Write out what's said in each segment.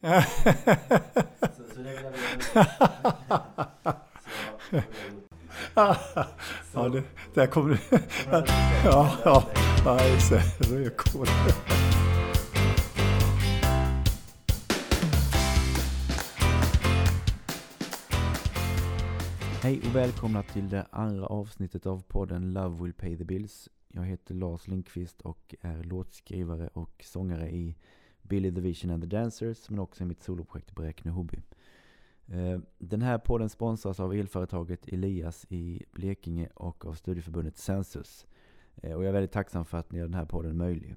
så, så det vill jag ja, det, där kommer du. ja, ja, ja, just det. coolt. Hej och välkomna till det andra avsnittet av podden Love Will Pay The Bills. Jag heter Lars Lindqvist och är låtskrivare och sångare i Billy the Vision and the Dancers men också i mitt soloprojekt Bräkne Hobby. Eh, den här podden sponsras av elföretaget Elias i Blekinge och av studieförbundet Sensus. Eh, och jag är väldigt tacksam för att ni gör den här podden möjlig.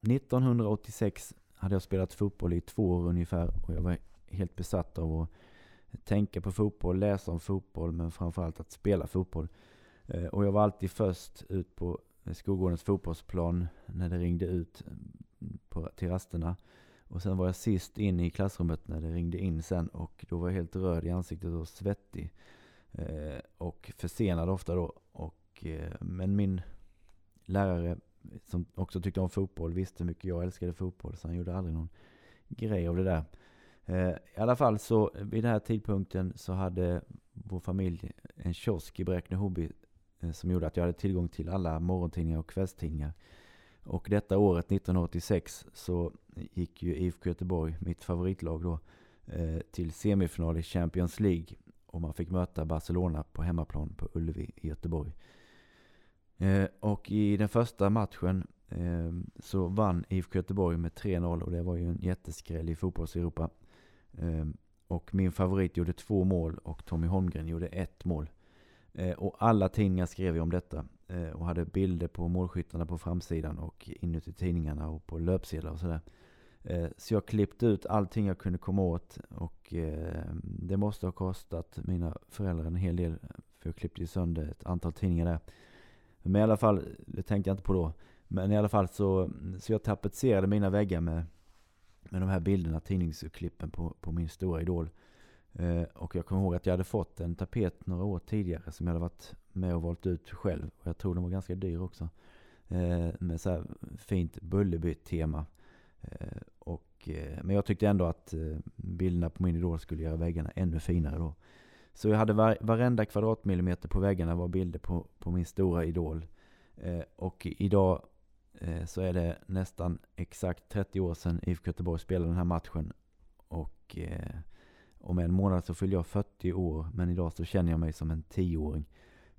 1986 hade jag spelat fotboll i två år ungefär och jag var helt besatt av att tänka på fotboll, läsa om fotboll men framförallt att spela fotboll. Eh, och jag var alltid först ut på skolgårdens fotbollsplan när det ringde ut på, till rasterna. Och sen var jag sist in i klassrummet när det ringde in sen och då var jag helt röd i ansiktet och svettig. Eh, och försenad ofta då. Och, eh, men min lärare som också tyckte om fotboll visste hur mycket jag älskade fotboll så han gjorde aldrig någon grej av det där. Eh, I alla fall så vid den här tidpunkten så hade vår familj en kiosk i Bräkne-Hoby eh, som gjorde att jag hade tillgång till alla morgontidningar och kvällstidningar. Och detta året, 1986, så gick ju IFK Göteborg, mitt favoritlag då, eh, till semifinal i Champions League. Och man fick möta Barcelona på hemmaplan på Ullevi i Göteborg. Eh, och i den första matchen eh, så vann IFK Göteborg med 3-0 och det var ju en jätteskräll i fotbolls-Europa. Och min favorit gjorde två mål och Tommy Holmgren gjorde ett mål. Och alla tidningar skrev ju om detta. Eh, och hade bilder på målskyttarna på framsidan och inuti tidningarna och på löpsedlar och sådär. Eh, så jag klippte ut allting jag kunde komma åt och eh, det måste ha kostat mina föräldrar en hel del för jag klippte ju sönder ett antal tidningar där. Men i alla fall, det tänkte jag inte på då. Men i alla fall så, så jag tapetserade mina väggar med, med de här bilderna, tidningsklippen på, på min stora idol. Eh, och jag kommer ihåg att jag hade fått en tapet några år tidigare som jag hade varit med och valt ut själv. Och jag tror den var ganska dyr också. Eh, med så här fint Bullerby-tema. Eh, och, men jag tyckte ändå att bilderna på min idol skulle göra väggarna ännu finare då. Så jag hade var, varenda kvadratmillimeter på väggarna var bilder på, på min stora idol. och idag så är det nästan exakt 30 år sedan IFK Göteborg spelade den här matchen. Och om en månad så fyller jag 40 år, men idag så känner jag mig som en 10-åring.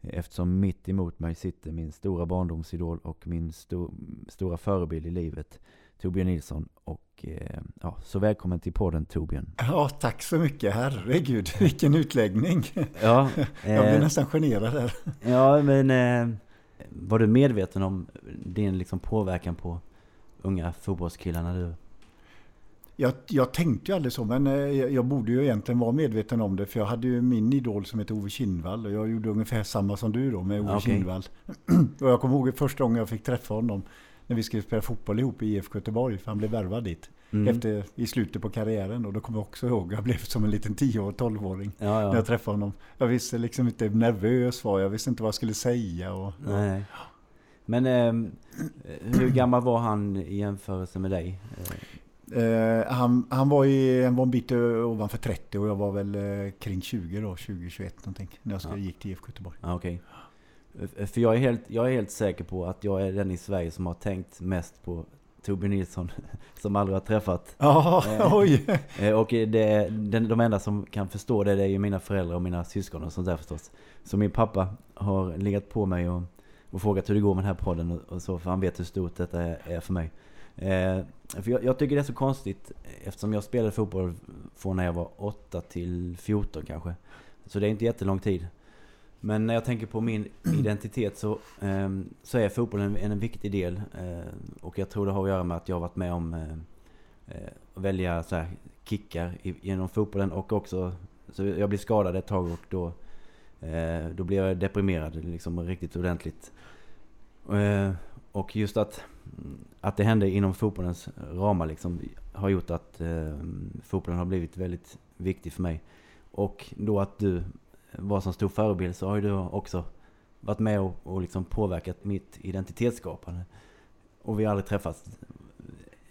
Eftersom mitt emot mig sitter min stora barndomsidol och min sto stora förebild i livet, Torbjörn Nilsson. Och eh, ja, så välkommen till podden Torbjörn. Ja, tack så mycket. Herregud, vilken utläggning. Ja, jag blir eh, nästan generad här. Ja, men eh, var du medveten om din liksom, påverkan på unga fotbollskillar när du jag, jag tänkte ju aldrig så, men eh, jag, borde ju egentligen vara medveten om det. För jag hade ju min idol som heter Ove Kindvall. Och jag gjorde ungefär samma som du då med Ove okay. Kindvall. och jag kommer ihåg första gången jag fick träffa honom. När vi skulle spela fotboll ihop i IFK Göteborg. För han blev värvad dit. Mm. Efter, I slutet på karriären. Och då kommer jag också ihåg. Jag blev som en liten 10-12-åring. Ja, ja. När jag träffade honom. Jag visste liksom inte, nervös var jag. visste inte vad jag skulle säga. Och, Nej. Men eh, hur gammal var han i jämförelse med dig? Eh, han, han var, i, han var en bit ovanför 30 och jag var väl eh, kring 20 då, 20-21 någonting. När jag ja. gick till IFK Göteborg. Ja, okay. För jag är, helt, jag är helt säker på att jag är den i Sverige som har tänkt mest på Torbjörn Nilsson som aldrig har träffat. Ja, eh, oj! Eh, och det, den, de enda som kan förstå det, det är ju mina föräldrar och mina syskon och sånt där förstås. Så min pappa har legat på mig och, och frågat hur det går med den här podden och, och så, för han vet hur stort detta är, är för mig. Eh, för jag, jag, tycker det är så konstigt eftersom jag spelade fotboll från när jag var 8 till 14 kanske. Så det är inte jättelång tid. Men när jag tänker på min identitet så, eh, så är fotbollen en, en viktig del. Eh, och jag tror det har att göra med att jag har varit med om eh, eh att välja så här, kickar genom fotbollen och också så jag blev skadad ett tag och då, eh, då blev jag deprimerad liksom riktigt ordentligt. Eh, och just att att det hände inom fotbollens ramar liksom, har gjort att eh, fotbollen har blivit väldigt viktig för mig. Och då att du var som stor förebild så har ju du också varit med och, och liksom påverkat mitt identitetsskapande. Och vi har aldrig träffats.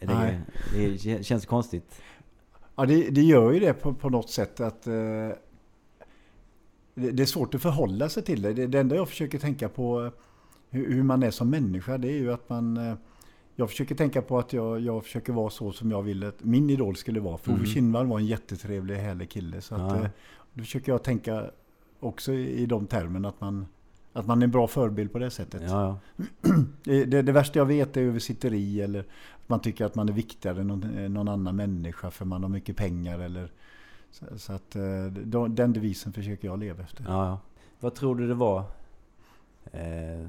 Det, det känns konstigt. Ja, det, det, gör ju det på, på något sätt att eh, det, är svårt att förhålla sig till det. det. Det enda jag försöker tänka på hur, man är som människa det är ju att man eh, jag försöker tänka på att jag, jag försöker vara så som jag ville att min idol skulle vara. För mm. Ove Kinnvall var en jättetrevlig, härlig kille. Så att, ja. Eh, då försöker jag tänka också i, de termerna att man, att man är en bra förebild på det sättet. Ja, ja. Det, det, värsta jag vet är översitteri eller att man tycker att man är viktigare än någon, någon annan människa för man har mycket pengar. Eller, så, så att eh, den devisen försöker jag leva efter. Ja. Vad tror du det var? Eh,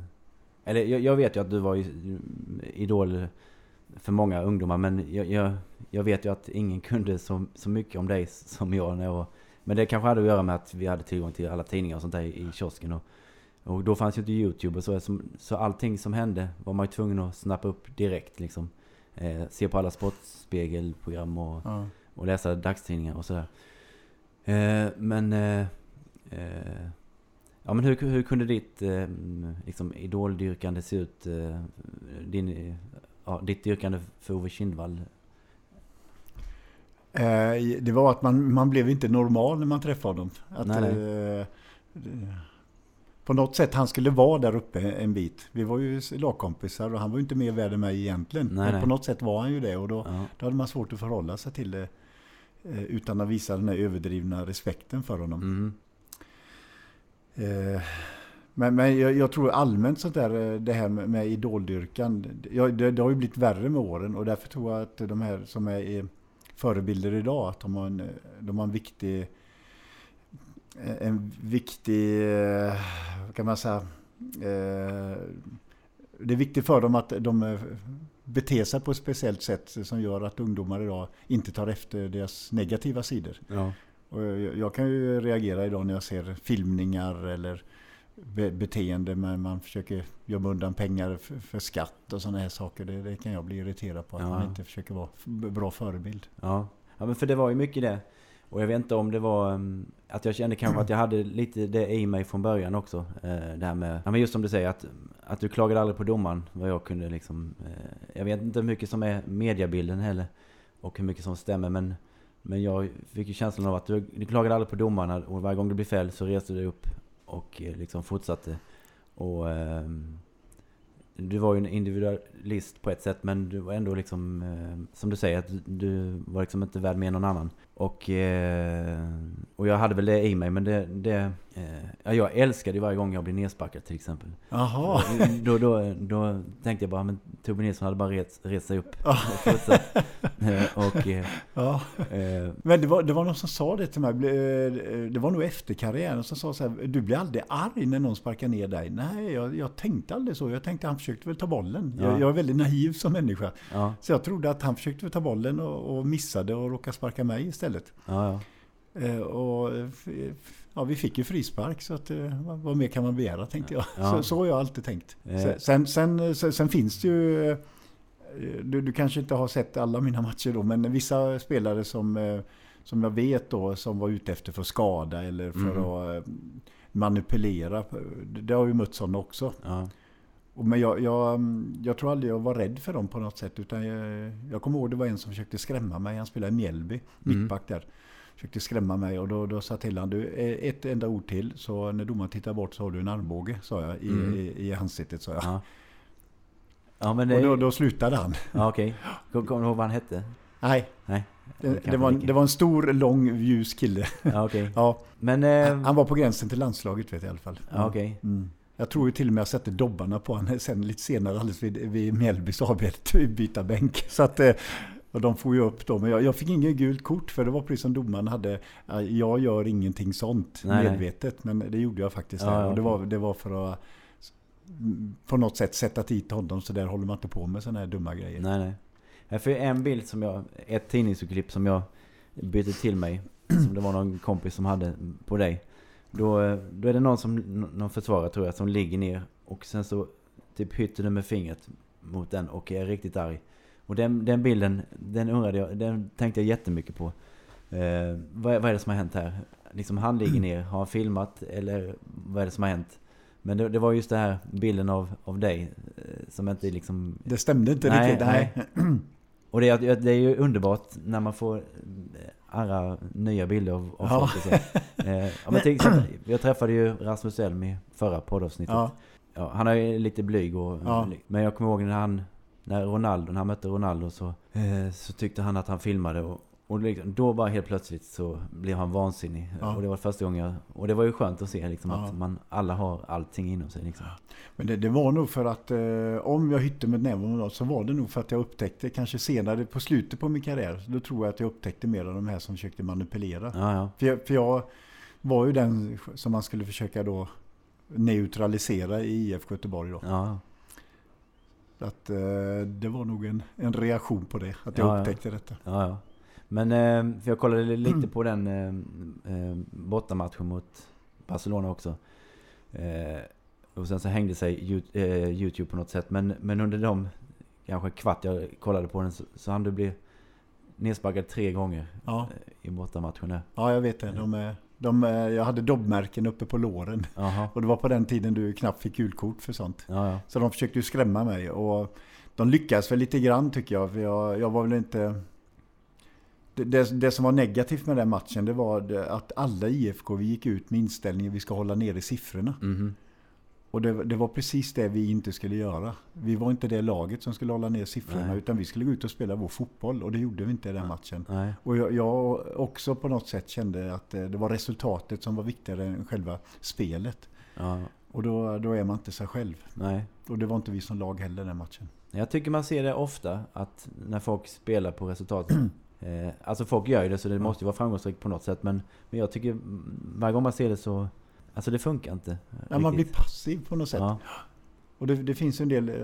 eller jag, jag, vet ju att du var idol för många ungdomar men jag, jag, jag, vet ju att ingen kunde så, så mycket om dig som jag när jag men det kanske hade att göra med att vi hade tillgång till alla tidningar och sånt där i kiosken. Och, och då fanns ju inte YouTube och så. Så allting som hände var man ju tvungen att snappa upp direkt liksom. Eh, se på alla sportspegelprogram och, ja. och läsa dagstidningar och sådär. Eh, men... Eh, eh ja men hur, hur kunde ditt eh, liksom idoldyrkande se ut? Eh, din, ja, ditt dyrkande för Ove Kindvall Eh, det var att man, man blev inte normal när man träffade honom. Att, nej, nej. Eh, på något sätt, han skulle vara där uppe en bit. Vi var ju lagkompisar och han var ju inte mer värd än mig egentligen. Nej, Men på något sätt var han ju det och då, ja. då hade man svårt att förhålla sig till det. Eh, utan att visa den här överdrivna respekten för honom. Mm. Eh, men, men jag, jag, tror allmänt sånt där, eh, det här med, med idoldyrkan. Det, det, har ju blivit värre med åren och därför tror jag att de här som är eh, förebilder idag. Att de har en, eh, de har en viktig en viktig, kan man säga, det är viktigt för dem att de beter sig på ett speciellt sätt som gör att ungdomar idag inte tar efter deras negativa sidor. Ja. Och jag kan ju reagera idag när jag ser filmningar eller beteende men man försöker gömma undan pengar för, för skatt och sådana här saker. Det, det, kan jag bli irriterad på. Att ja. man inte försöker vara bra förebild. Ja. ja, men för det var ju mycket det. Och jag vet inte om det var um, att jag kände kanske att jag hade lite det i mig från början också. Uh, det här med, ja men just som du säger att, att du klagade aldrig på domaren. Vad jag kunde liksom, uh, jag vet inte hur mycket som är mediebilden heller. Och hur mycket som stämmer men men jag fick ju känslan av att du, du klagade aldrig på domarna och varje gång du blev fälld så reste du upp och eh, liksom fortsatte. Och eh, du var ju en individualist på ett sätt men du var ändå liksom, eh, som du säger, att du var liksom inte värd mer än någon annan. Och, eh, och jag hade väl det i mig, men det... det eh, ja, jag älskade varje gång jag blev nedsparkad till exempel. Jaha. Då, då, då tänkte jag bara, men Tobbe Nilsson hade bara rest, rest sig upp. och, eh, och ja. Men det var, det var någon som sa det till mig, det var nog efter karriären, som sa så här, du blir aldrig arg när någon sparkar ner dig. Nej, jag, jag tänkte aldrig så. Jag tänkte han försökte väl ta bollen. Ja. Jag, jag, är väldigt naiv som människa. Ja. Så jag trodde att han försökte ta bollen och, och missade och råkade sparka mig istället istället. Ja, ja. Eh, och, ja, vi fick ju frispark så att, eh, vad mer kan man begära tänkte jag. Ja. Så, så har jag alltid tänkt. Eh. Sen, sen, sen, sen, finns det ju, du, du, kanske inte har sett alla mina matcher då, men vissa spelare som, som jag vet då som var ute efter för att skada eller för mm. att manipulera. Det har ju mött sådana också. Ja. Men jag, jag, jag, tror aldrig jag var rädd för dem på något sätt. Utan jag, jag kommer ihåg det var en som försökte skrämma mig. Han spelade i Mjällby, mm. mittback där. Försökte skrämma mig och då, då sa till han, du ett enda ord till. Så när domaren tittar bort så har du en armbåge, sa jag. I, mm. i, i ansiktet, sa jag. Ja. Ja, men det... Och då, då slutade han. Ja, Okej. Okay. Kommer du ihåg vad han hette? Nej. Nej. Det, det, var en, det var en stor, lång, ljus kille. Ja, okay. ja. Men, eh... Han var på gränsen till landslaget vet jag i alla fall. Ja, okay. Mm. Jag tror ju till och med jag sätter dobbarna på honom sen lite senare alldeles vid, vid Mjällbys avbytarbänk. Så att, eh, och de får ju upp dem. Men jag, jag fick ingen gult kort för det var precis som domaren hade. Jag gör ingenting sånt nej, medvetet. Men det gjorde jag faktiskt. Ja, ja, och det var, det var för att på något sätt sätta dit honom. Så där håller man inte på med sådana här dumma grejer. Nej, nej. För en bild som jag, ett tidningsurklipp som jag bytte till mig. Som det var någon kompis som hade på dig. Då, då är det någon, som, någon försvarare tror jag som ligger ner och sen så typ hytter du med fingret mot den och är riktigt arg. Och den, den bilden, den undrade jag, den tänkte jag jättemycket på. Eh, vad, vad är det som har hänt här? Liksom han ligger ner, har han filmat eller vad är det som har hänt? Men det, det var just det här bilden av, av dig eh, som inte liksom... Det stämde inte nej, riktigt. Nej. Och det, det är ju underbart när man får alla nya bilder av, av ja. folk. Eh, men till exempel, jag träffade ju Rasmus Elm i förra poddavsnittet. Ja. Ja, han är lite blyg och, ja. Men jag kommer ihåg när han när Ronaldo, när han mötte Ronaldo så, eh, så tyckte han att han filmade och, och liksom, då bara helt plötsligt så blev han vansinnig. Ja. Och det var första gången jag, Och det var ju skönt att se liksom, ja. att man alla har allting inom sig. Liksom. Men det, det, var nog för att eh, om jag hytte med näven så var det nog för att jag upptäckte, kanske senare på slutet på min karriär, då tror jag att jag upptäckte mer av de här som försökte manipulera. Ja, för, jag, för jag var ju den som man skulle försöka då neutralisera i IFK Göteborg då. Att eh, det var nog en, en reaktion på det, att jag ja, upptäckte detta. Men eh, för jag kollade lite på den eh, eh, bortamatchen mot Barcelona också. Eh, och sen så hängde sig eh, Youtube på något sätt. Men, men under de kanske kvart jag kollade på den så, så hann du bli nedsparkad tre gånger ja. i bortamatchen. Ja, jag vet det. De är, de, jag hade dobbmärken uppe på låren. Aha. Och det var på den tiden du knappt fick julkort för sånt. Ja, ja. Så de försökte ju skrämma mig. Och de lyckades väl lite grann tycker jag. För jag, jag var väl inte... Det, det, som var negativt med den matchen det var att alla IFK vi gick ut med inställningen att vi ska hålla nere siffrorna. Mm. Och det, det, var precis det vi inte skulle göra. Vi var inte det laget som skulle hålla ner siffrorna Nej. utan vi skulle gå ut och spela vår fotboll och det gjorde vi inte i den matchen. Nej. Och jag, jag, också på något sätt kände att eh, det var resultatet som var viktigare än själva spelet. Ja. Och då, då är man inte sig själv. Nej. Och det var inte vi som lag heller den matchen. Jag tycker man ser det ofta att när folk spelar på resultatet. eh, alltså folk gör ju det så det måste ju vara framgångsrikt på något sätt. Men, men jag tycker varje gång man ser det så Alltså det funkar inte. Ja, man blir passiv på något sätt. Ja. Och det, det, finns en del, eh,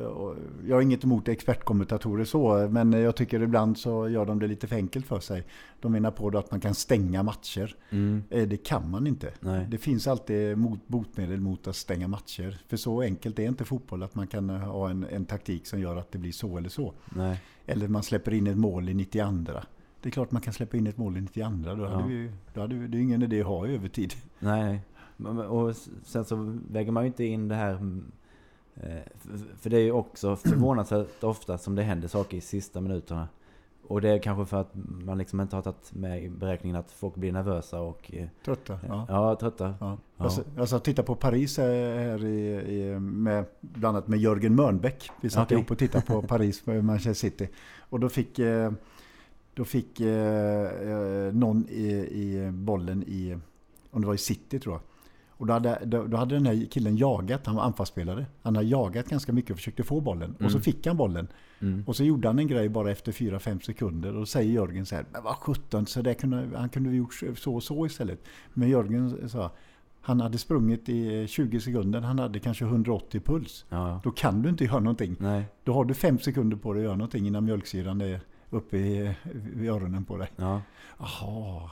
jag har inget emot expertkommentatorer så, men jag tycker ibland så gör de det lite för enkelt för sig. De menar på att man kan stänga matcher. Mm. Eh, det kan man inte. Nej. Det finns alltid mot, motmedel mot att stänga matcher. För så enkelt är inte fotboll att man kan ha en, en taktik som gör att det blir så eller så. Nej. Eller man släpper in ett mål i 92. Det är klart man kan släppa in ett mål i 92. Då, ja. hade vi, då hade vi, det är ingen idé att ha övertid. Nej, och sen så väger man ju inte in det här mm, eh, för det är ju också förvånansvärt ofta som det händer saker i sista minuterna. Och det är kanske för att man liksom inte har tagit med i beräkningen att folk blir nervösa och... Eh, trötta? Ja, ja trötta. Ja. Ja. Alltså, alltså titta på Paris här i, i, med, bland annat med Jörgen Mörnbäck. Vi satt okay. ihop och tittade på Paris med Manchester City. Och då fick, eh, då fick någon i, i bollen i, om det var i City tror jag. Och då hade, då, då hade den här killen jagat, han var anfallsspelare. Han har jagat ganska mycket och försökte få bollen. Mm. Och så mm. fick han bollen. Mm. Och så gjorde han en grej bara efter 4-5 sekunder. Och då säger Jörgen så här, men vad sjutton, så där kunde, han kunde ha gjort så och så istället. Men Jörgen sa, han hade sprungit i 20 sekunder, han hade kanske 180 puls. Ja. Då kan du inte göra någonting. Nej. Då har du 5 sekunder på dig att göra någonting innan mjölksyran är uppe i, i öronen på dig. Ja. Jaha,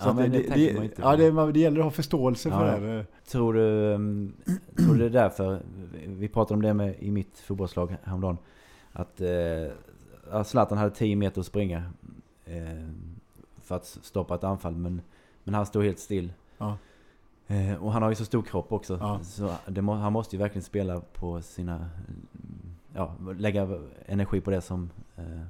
ja, det, det, det, ja, det, det, gäller att ha förståelse ja. för det här. Tror du, um, tror du det är därför, vi pratade om det med, i mitt fotbollslag häromdagen, att eh, Zlatan hade 10 meter att springa eh, för att stoppa ett anfall, men, men han stod helt still. Ja. Eh, och han har ju så stor kropp också, ja. så må, han måste ju verkligen spela på sina, ja, lägga energi på det som eh,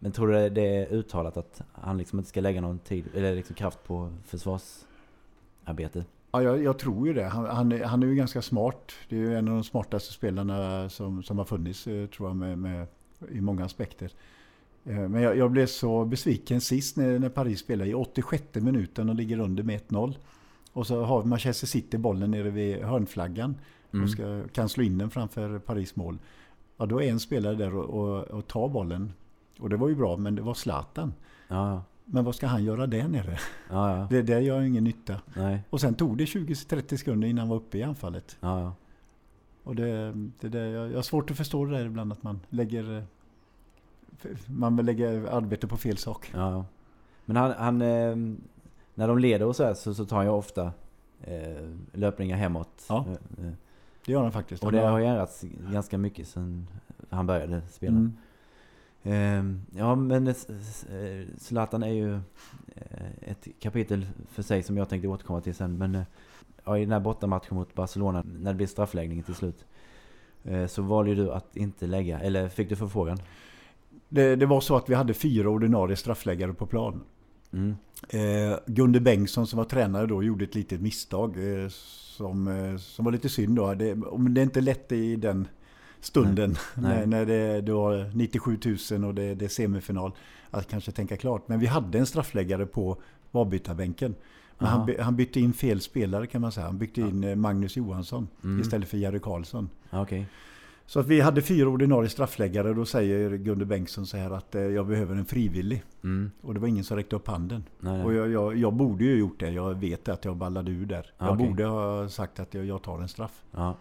men tror du det är uttalat att han liksom inte ska lägga någon tid eller liksom kraft på försvarsarbete? Ja, jag, jag tror ju det. Han, han, han är ju ganska smart. Det är ju en av de smartaste spelarna som, som har funnits eh, tror jag med, med i många aspekter. Eh, men jag, jag, blev så besviken sist när, när Paris spelade i 86 minuten och ligger under med 1-0. Och så har Manchester City bollen nere vid hörnflaggan mm. och ska, kan slå in den framför Paris mål. Ja, då är en spelare där och, och, och tar bollen och det var ju bra, men det var Zlatan. Ja. Men vad ska han göra där nere? Ja, ja. Det, det gör ingen nytta. Nej. Och sen tog det 20-30 sekunder innan han var uppe i anfallet. Ja. Och det, det, det, jag har svårt att förstå det där ibland att man lägger man lägger arbete på fel sak. Ja, Men han, han eh, när de leder och så här så, så tar ju ofta eh, löpningar hemåt. Ja, eh, eh. det gör han faktiskt. Och det har ju ändrats ganska mycket sen han började spela. Mm. Ehm, ja, men eh, Zlatan är ju eh, ett kapitel för sig som jag tänkte återkomma till sen. Men eh, ja, i den här bortamatchen mot Barcelona, när det blev straffläggning till slut, så valde du att inte lägga, eller fick du förfrågan? Det, det var så att vi hade fyra ordinarie straffläggare på plan. Mm. Eh, Gunde Bengtsson som var tränare då gjorde ett litet misstag eh, som, eh, som var lite synd då. Det, det är inte lätt i den stunden Nej. när, när det, det var 97 000 och det, det är semifinal att kanske tänka klart. Men vi hade en straffläggare på avbytarbänken. Men han, han, bytte in fel spelare kan man säga. Han bytte in eh, Magnus Johansson mm. istället för Jerry Karlsson. Okay. Så att vi hade fyra ordinarie straffläggare och då säger Gunde Bengtsson så här att eh, jag behöver en frivillig. Mm. Och det var ingen som räckte upp handen. Nej, nej. Och jag, jag, jag, borde ju gjort det. Jag vet att jag ballade ur där. Ah, jag okay. borde ha sagt att jag, jag tar en straff. Ah.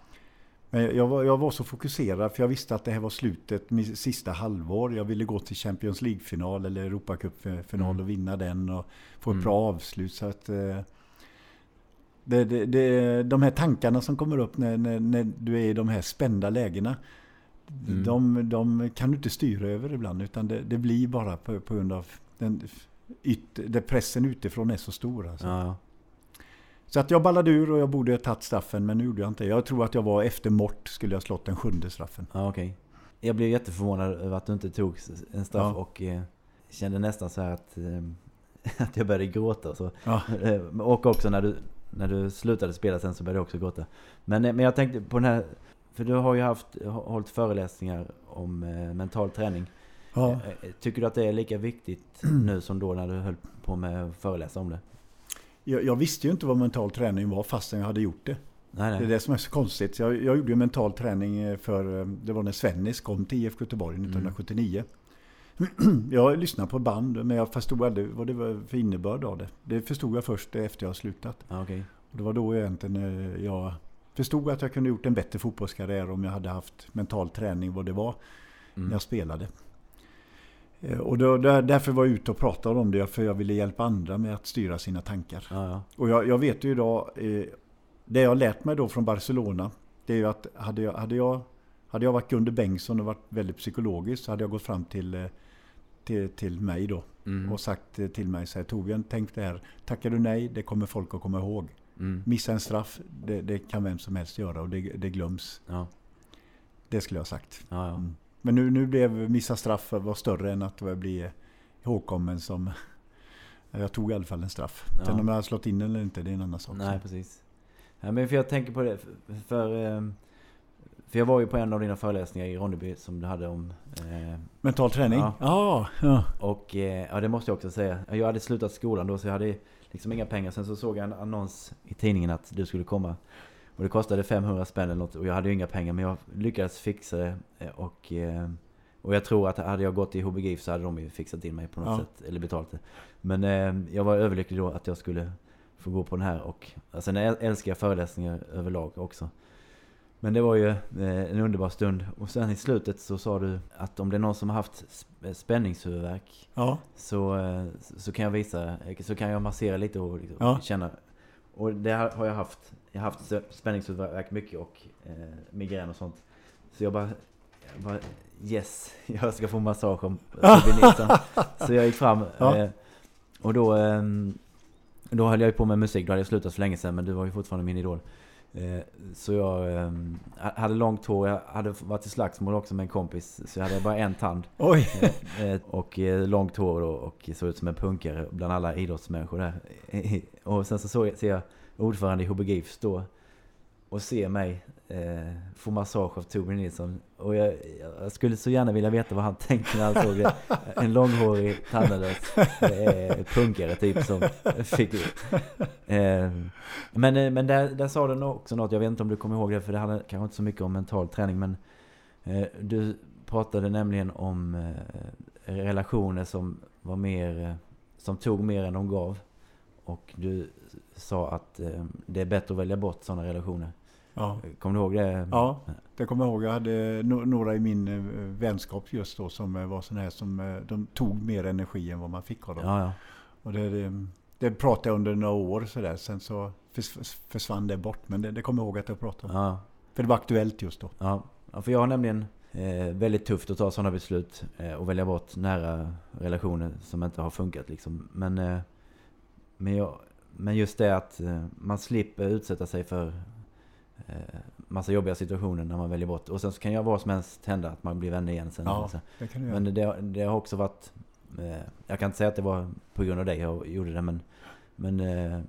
Men jag var, jag var så fokuserad för jag visste att det här var slutet, min sista halvår. Jag ville gå till Champions League-final eller Europacup-final mm. och vinna den och få ett mm. bra avslut. Så att, eh, det, det, det, de här tankarna som kommer upp när, när, när du är i de här spända lägena. Mm. De, de, kan du inte styra över ibland utan det, det blir bara på, på grund av den, yt, pressen utifrån är så stor. Alltså. Ja. Så att jag ballade ur och jag borde ha tagit straffen men nu gjorde jag inte Jag tror att jag var efter Mort skulle jag slått den sjunde straffen. Ja, okej. Okay. Jag blev jätteförvånad över att du inte tog en straff ja. och eh, kände nästan så här att, eh, att jag började gråta. Så. Ja. Eh, och också när du, när du slutade spela sen så började jag också gråta. Men, eh, men jag tänkte på den här, för du har ju haft, hållit föreläsningar om eh, mental träning. Ja. Eh, tycker du att det är lika viktigt nu som då när du höll på med att föreläsa om det? Jag, jag, visste ju inte vad mental träning var fastän jag hade gjort det. Nej, nej. Det är det som är så konstigt. Jag, jag gjorde ju mental träning eh, för, eh, det var när Svennis kom till IFK Göteborg 1979. Mm. Jag lyssnade på band men jag förstod aldrig vad det var för innebörd av det. Det förstod jag först efter jag slutat. okay. Och det var då egentligen eh, jag förstod att jag kunde gjort en bättre fotbollskarriär om jag hade haft mental träning vad det var mm. när jag spelade. Eh, och då, därför var jag ute och pratade om det, för jag ville hjälpa andra med att styra sina tankar. Ja, ja. Och jag, jag, vet ju idag, eh, det jag lärt mig då från Barcelona, det är ju att hade jag, hade jag, hade jag varit Gunde Bengtsson och varit väldigt psykologisk så hade jag gått fram till, eh, till, till mig då mm. och sagt till mig så här, Torbjörn, tänk det här, tackar du nej, det kommer folk att komma ihåg. Mm. Missa en straff, det, det, kan vem som helst göra och det, det glöms. Ja. Det skulle jag ha sagt. Mm. Men nu, nu blev missa straff var större än att bli ihågkommen som... Jag tog i alla fall en straff. Ja. Sen om jag har slått in eller inte, det är en annan sak. Nej, precis. Ja, men för jag tänker på det, för... Ehm, för jag var ju på en av dina föreläsningar i Ronneby som du hade om... Eh, Mental träning? Ja. Ah, ja. Och eh, ja, det måste jag också säga. Jag hade slutat skolan då så jag hade liksom inga pengar. Sen så såg jag en annons i tidningen att du skulle komma och det kostade 500 spänn eller något och jag hade ju inga pengar men jag lyckades fixa det. Eh, och, eh, och jag tror att hade jag gått i HBGIF så hade de ju fixat in mig på något ja. sätt. Eller betalt det. Men eh, jag var överlycklig då att jag skulle få gå på den här. Och alltså, sen älskar jag föreläsningar överlag också. Men det var ju en underbar stund. Och sen i slutet så sa du att om det är någon som har haft spänningshuvudvärk ja. så, så kan jag visa, så kan jag massera lite och liksom ja. känna. Och det har jag haft jag har haft spänningshuvudvärk mycket och eh, migrän och sånt. Så jag bara, jag bara yes, jag ska få massage om Så jag gick fram ja. eh, och då, eh, då höll jag ju på med musik. Då hade jag slutat för länge sedan men du var ju fortfarande min idol. Eh, så jag eh, hade långt hår, jag hade varit i slagsmål också med en kompis Så jag hade bara en tand Oj. Eh, och långt hår och, och såg ut som en punkare bland alla idrottsmänniskor där Och sen så såg jag, ser jag ordförande i HBG då. och se mig eh, få massage av Torbjörn Nilsson. Och jag, jag, skulle så gärna vilja veta vad han tänkte när han såg det. En långhårig, tandlös eh, punkare typ som fick... Eh, men eh, men där, där sa du också något, jag vet inte om du kommer ihåg det för det handlar kanske inte så mycket om mental träning men eh, du pratade nämligen om eh, relationer som var mer, eh, som tog mer än de gav. Och du sa att eh, det är bättre att välja bort sådana relationer. Ja. Kommer du ihåg det? Ja, det kommer jag ihåg. Jag hade några i min eh, vänskap just då som eh, var sådana här som de tog mer energi än vad man fick av dem. Ja, ja. Och det, det, pratade jag under några år sådär. Sen så försvann det bort. Men det, det kommer jag ihåg att jag pratade om. Ja. För det var aktuellt just då. Ja, ja för jag har nämligen eh, väldigt tufft att ta sådana beslut eh, och välja bort nära relationer som inte har funkat liksom. Men, eh, men jag men just det att eh, man slipper utsätta sig för eh, massa jobbiga situationer när man väljer bort. Och sen så kan ju vad som helst hända, att man blir vänner igen sen. Ja, det kan Men det, det, har också varit Eh, jag kan inte säga att det var på grund av dig jag gjorde det men, men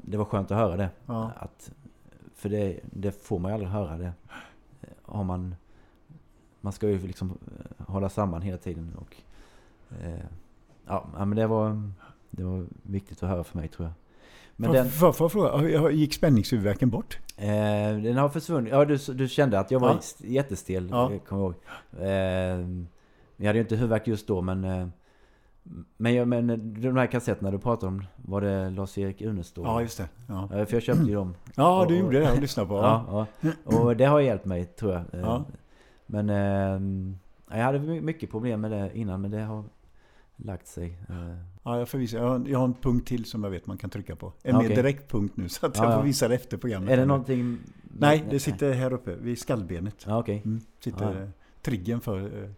det var skönt att höra det. Ja. Att, för det, det får man ju aldrig höra det. Har man, man ska ju liksom hålla samman hela tiden. Och, ja, men det var, det var viktigt att höra för mig tror jag. Men den, får- får jag fråga, gick spänningshuvudvärken bort? eh, den har försvunnit. Ja, du, du kände att jag var Ja. st- jättestel, Ja. ja. kommer ihåg. Eh, jag hade ju inte huvudvärk just då men eh, men, jag, men de här kassetterna du pratade om, var det Lars-Erik Unestål? Ja, just det. Ja, För jag köpte ju dem. ja du gjorde det och lyssnade på. Ja, ja. Och det har hjälpt mig tror jag. Eh, Ja. Men eh, jag hade my- mycket problem med det innan men det har lagt sig. Eh, Ja, jag får visa. Jag har, jag har en punkt till som jag vet man kan trycka på. En Ja, mer direkt punkt nu så att Ja, jag ja. får visa det efter programmet. Är det någonting? Nej, det sitter här uppe vid skallbenet. Ja, okej. Mm, sitter Ja. triggen för... eh,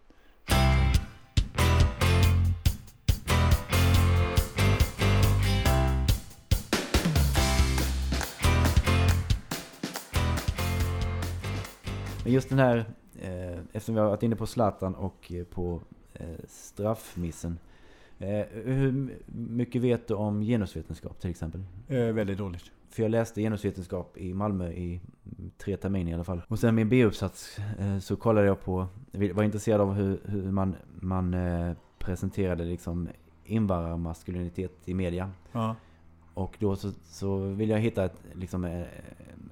Men just den här, eh, eftersom vi har varit inne på Zlatan och eh, på eh, straffmissen. Eh, hur mycket vet du om genusvetenskap till exempel? eh, väldigt dåligt. För jag läste genusvetenskap i Malmö i mm, tre terminer i alla fall. Och sen min B-uppsats eh, så kollade jag på, var intresserad av hur, hur man, man presenterade liksom invandrarmaskulinitet i media. Ja, Och då så, så ville jag hitta ett, liksom,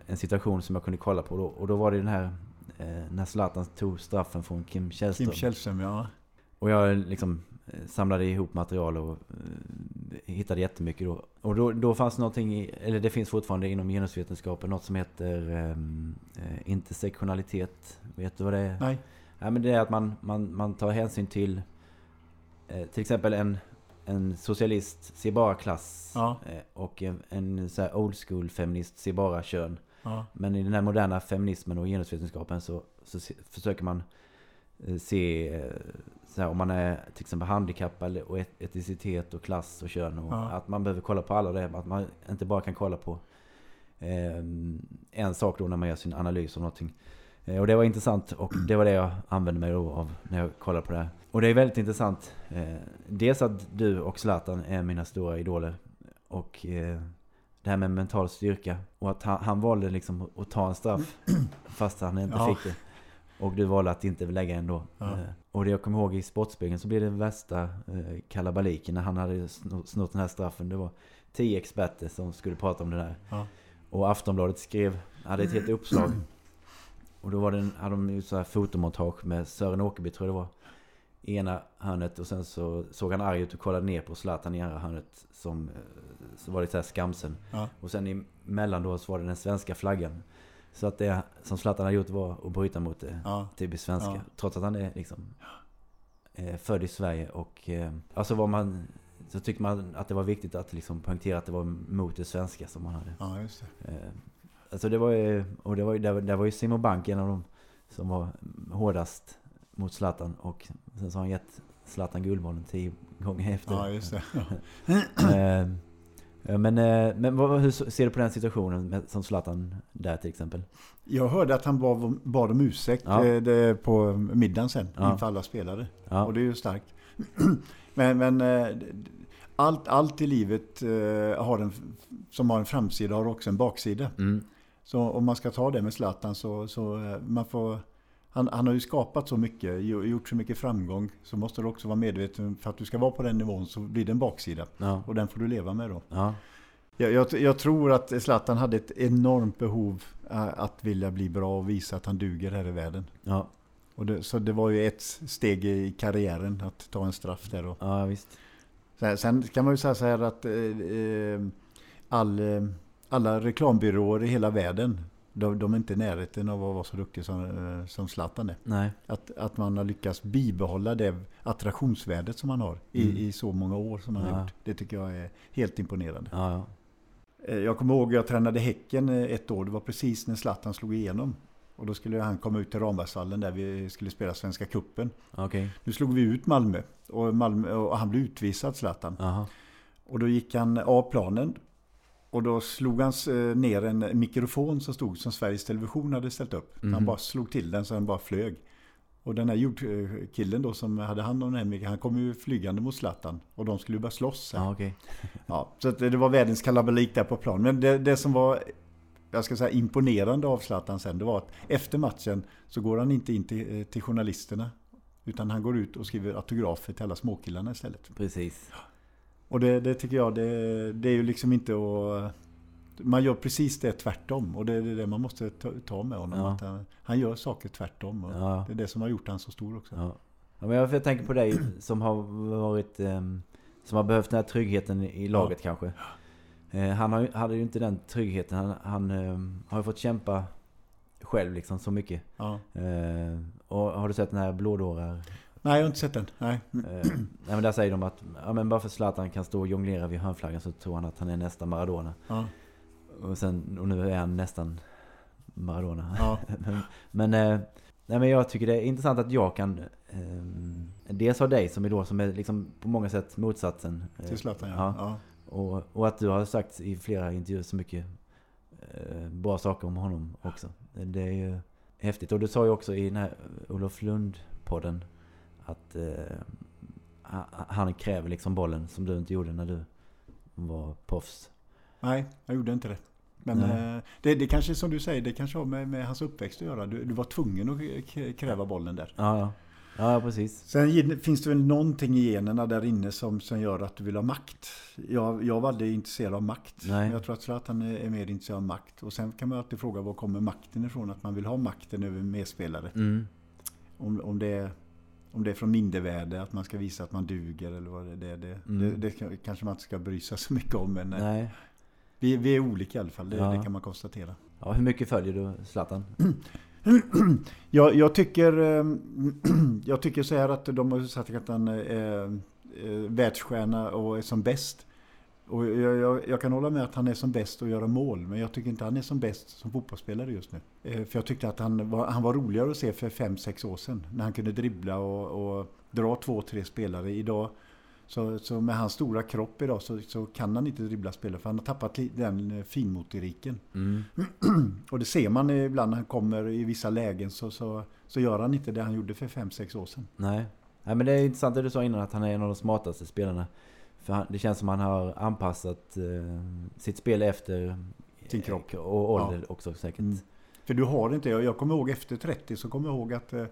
en situation som jag kunde kolla på. Då, och då var det den här när Zlatan tog straffen från Kim Källström. Kim Källström, ja. Och jag liksom samlade ihop material och eh, hittade jättemycket då. Och då, då fanns någonting, eller det finns fortfarande inom genusvetenskapen, något som heter ehm, eh, intersektionalitet. Vet du vad det är? Nej. Ja, men det är att man, man, man tar hänsyn till eh, till exempel en, en socialist ser bara klass Ja. eh, och en, en så old school feminist ser bara kön. Ja, Men i den här moderna feminismen och genusvetenskapen så, så se, försöker man eh, se eh, här, om man är till exempel handikappad och et- etnicitet och klass och kön. Och Ja. Att man behöver kolla på alla det. Att man inte bara kan kolla på eh, en sak då när man gör sin analys av någonting. Eh, och det var intressant och det var det jag använde mig av när jag kollade på det här. Och det är väldigt intressant. Eh, dels att du och Zlatan är mina stora idoler. Och eh, det här med mental styrka. Och att han, han valde liksom att ta en straff fast han inte Ja. fick det. Och du valde att inte lägga ändå. Ja. Eh, Och det jag kommer ihåg i Sportspegeln så blev det värsta eh, kalabaliken när han hade sno- snott den här straffen. Det var tio experter som skulle prata om det där. Ja. Och Aftonbladet skrev, hade ett helt uppslag. Och då var det en, hade de ju så här fotomontage med Sören Åkerby tror jag det var. I ena hörnet och sen så såg han arg ut och kollade ner på Zlatan i andra hörnet. Som eh, så var det så här skamsen. Ja. Och sen emellan då så var det den svenska flaggan. Så att det som Zlatan hade gjort var att bryta mot det ja. typiskt svenska. Ja. Trots att han är liksom eh, född i Sverige och eh, alltså var man så tyckte man att det var viktigt att liksom poängtera att det var mot det svenska som man hade. ja just det. Eh, alltså det var ju, och det var ju, där, där var ju Simon Bank en av dem som var hårdast mot Zlatan och sen så har han gett Zlatan Guldbollen tio gånger efter. Ja, just det. Ja. Eh, men eh, men vad, hur ser du på den situationen med, som Zlatan där till exempel? Jag hörde att han bad, bad om ursäkt Ja. eh, det, på middagen sen Ja. inför alla spelare. Ja, Och det är ju starkt. men men allt, allt i livet har en, som har en framsida har också en baksida. mm, Så om man ska ta det med Zlatan så, så man får han, han har ju skapat så mycket, gjo- gjort så mycket framgång. Så måste du också vara medveten, för att du ska vara på den nivån så blir det en baksida. ja, Och den får du leva med då. ja, Jag, jag, jag tror att Zlatan hade ett enormt behov eh, att vilja bli bra och visa att han duger här i världen. ja, Och det, så det var ju ett steg i karriären att ta en straff där då. ja visst. Sen, sen kan man ju säga så här att eh, eh, all, eh, alla reklambyråer i hela världen de, de är inte i närheten av att vara så duktiga som, eh, som Zlatan är. Nej. Att, att man har lyckats bibehålla det attraktionsvärdet som man har i, Mm. i så många år som man Ja. har gjort. Det tycker jag är helt imponerande. Ja, ja. Eh, Jag kommer ihåg att jag tränade Häcken eh, ett år. Det var precis när Zlatan slog igenom. Och då skulle han komma ut till Rambergsvallen där vi skulle spela Svenska Kuppen. Okej. Nu slog vi ut Malmö och, Malmö, och han blev utvisad Zlatan. Jaha. Och då gick han av planen. Och då slog han eh, ner en mikrofon som stod som Sveriges Television hade ställt upp. Mhm. Han bara slog till den så den bara flög. Och den här jordkillen då som hade hand om den här han kom ju flygande mot Zlatan. Och de skulle börja slåss. Ja, okay. ja, så det var världens kalabalik där på plan. Men det, det som var jag ska säga imponerande av Zlatan sen, det var att efter matchen så går han inte in till, eh, till journalisterna. Utan han går ut och skriver autografer till alla småkillarna istället. Precis. Och det, det tycker jag, det, det, är ju liksom inte att... Man gör precis det tvärtom. Och det är det man måste ta, ta med honom. Ja. Att han, han, gör saker tvärtom. Och ja. Det är det som har gjort han så stor också. Ja. ja men jag tänker på dig som har varit... Ehm, som har behövt den här tryggheten i laget kanske. Eh, han har, hade ju inte den tryggheten. Han, han ehm, har ju fått kämpa själv liksom så mycket. Ja. Eh, och har du sett den här blådårar? Nej, jag har inte sett den. Nej. Eh, nej men där säger de att ja, men bara för Zlatan kan stå och jonglera vid hörnflaggan så tror han att han är nästa Maradona. Ja. Och, sen, och nu är han nästan Maradona. Ja. men, men, eh, nej, men jag tycker det är intressant att jag kan eh, dels ha dig som är då som är liksom på många sätt motsatsen. Eh, Till Zlatan ja. ja. Och, och att du har sagt i flera intervjuer så mycket eh, bra saker om honom också. Det är ju häftigt. Och du sa ju också i den här Olof Lund-podden att eh, han kräver liksom bollen som du inte gjorde när du var proffs. Nej, jag gjorde inte det. Men eh, det, det kanske som du säger, det kanske har med, med hans uppväxt att göra. Du, du var tvungen att kräva bollen där. Ja, ja. Ja, precis. Sen finns det väl någonting i generna där inne som, som gör att du vill ha makt. Jag, jag var aldrig intresserad av makt. Nej. Jag tror att Zlatan är, är mer intresserad av makt. Och sen kan man alltid fråga var kommer makten ifrån? Att man vill ha makten över medspelare. Mm. Om, om, det är, om det är från mindervärde, att man ska visa att man duger eller vad det är. Det, mm. det, det, kanske man inte ska bry sig så mycket om. Men eh, Nej. Vi, vi är olika i alla fall, det, ja. det kan man konstatera. Ja, hur mycket följer du Zlatan? jag, jag, tycker, ehm, jag tycker så här att de har sagt att han är världsstjärna och är som bäst. Och jag, jag, jag, kan hålla med att han är som bäst att göra mål, men jag tycker inte han är som bäst som fotbollsspelare just nu. Eh, för jag tyckte att han var, han var roligare att se för 5-6 år sedan, när han kunde dribbla och, och dra två, tre spelare. Idag så, så med hans stora kropp idag så, så kan han inte dribbla spelare för han har tappat den eh, finmotoriken. Mm. och det ser man ibland när han kommer i vissa lägen så, så, så gör han inte det han gjorde för 5-6 år sedan. Nej. Nej men det är intressant det du sa innan att han är en av de smartaste spelarna. För han, det känns som han har anpassat eh, sitt spel efter sin kropp och ålder ja. också säkert. Mm. För du har inte, jag kommer ihåg efter 30 så kommer jag ihåg att eh,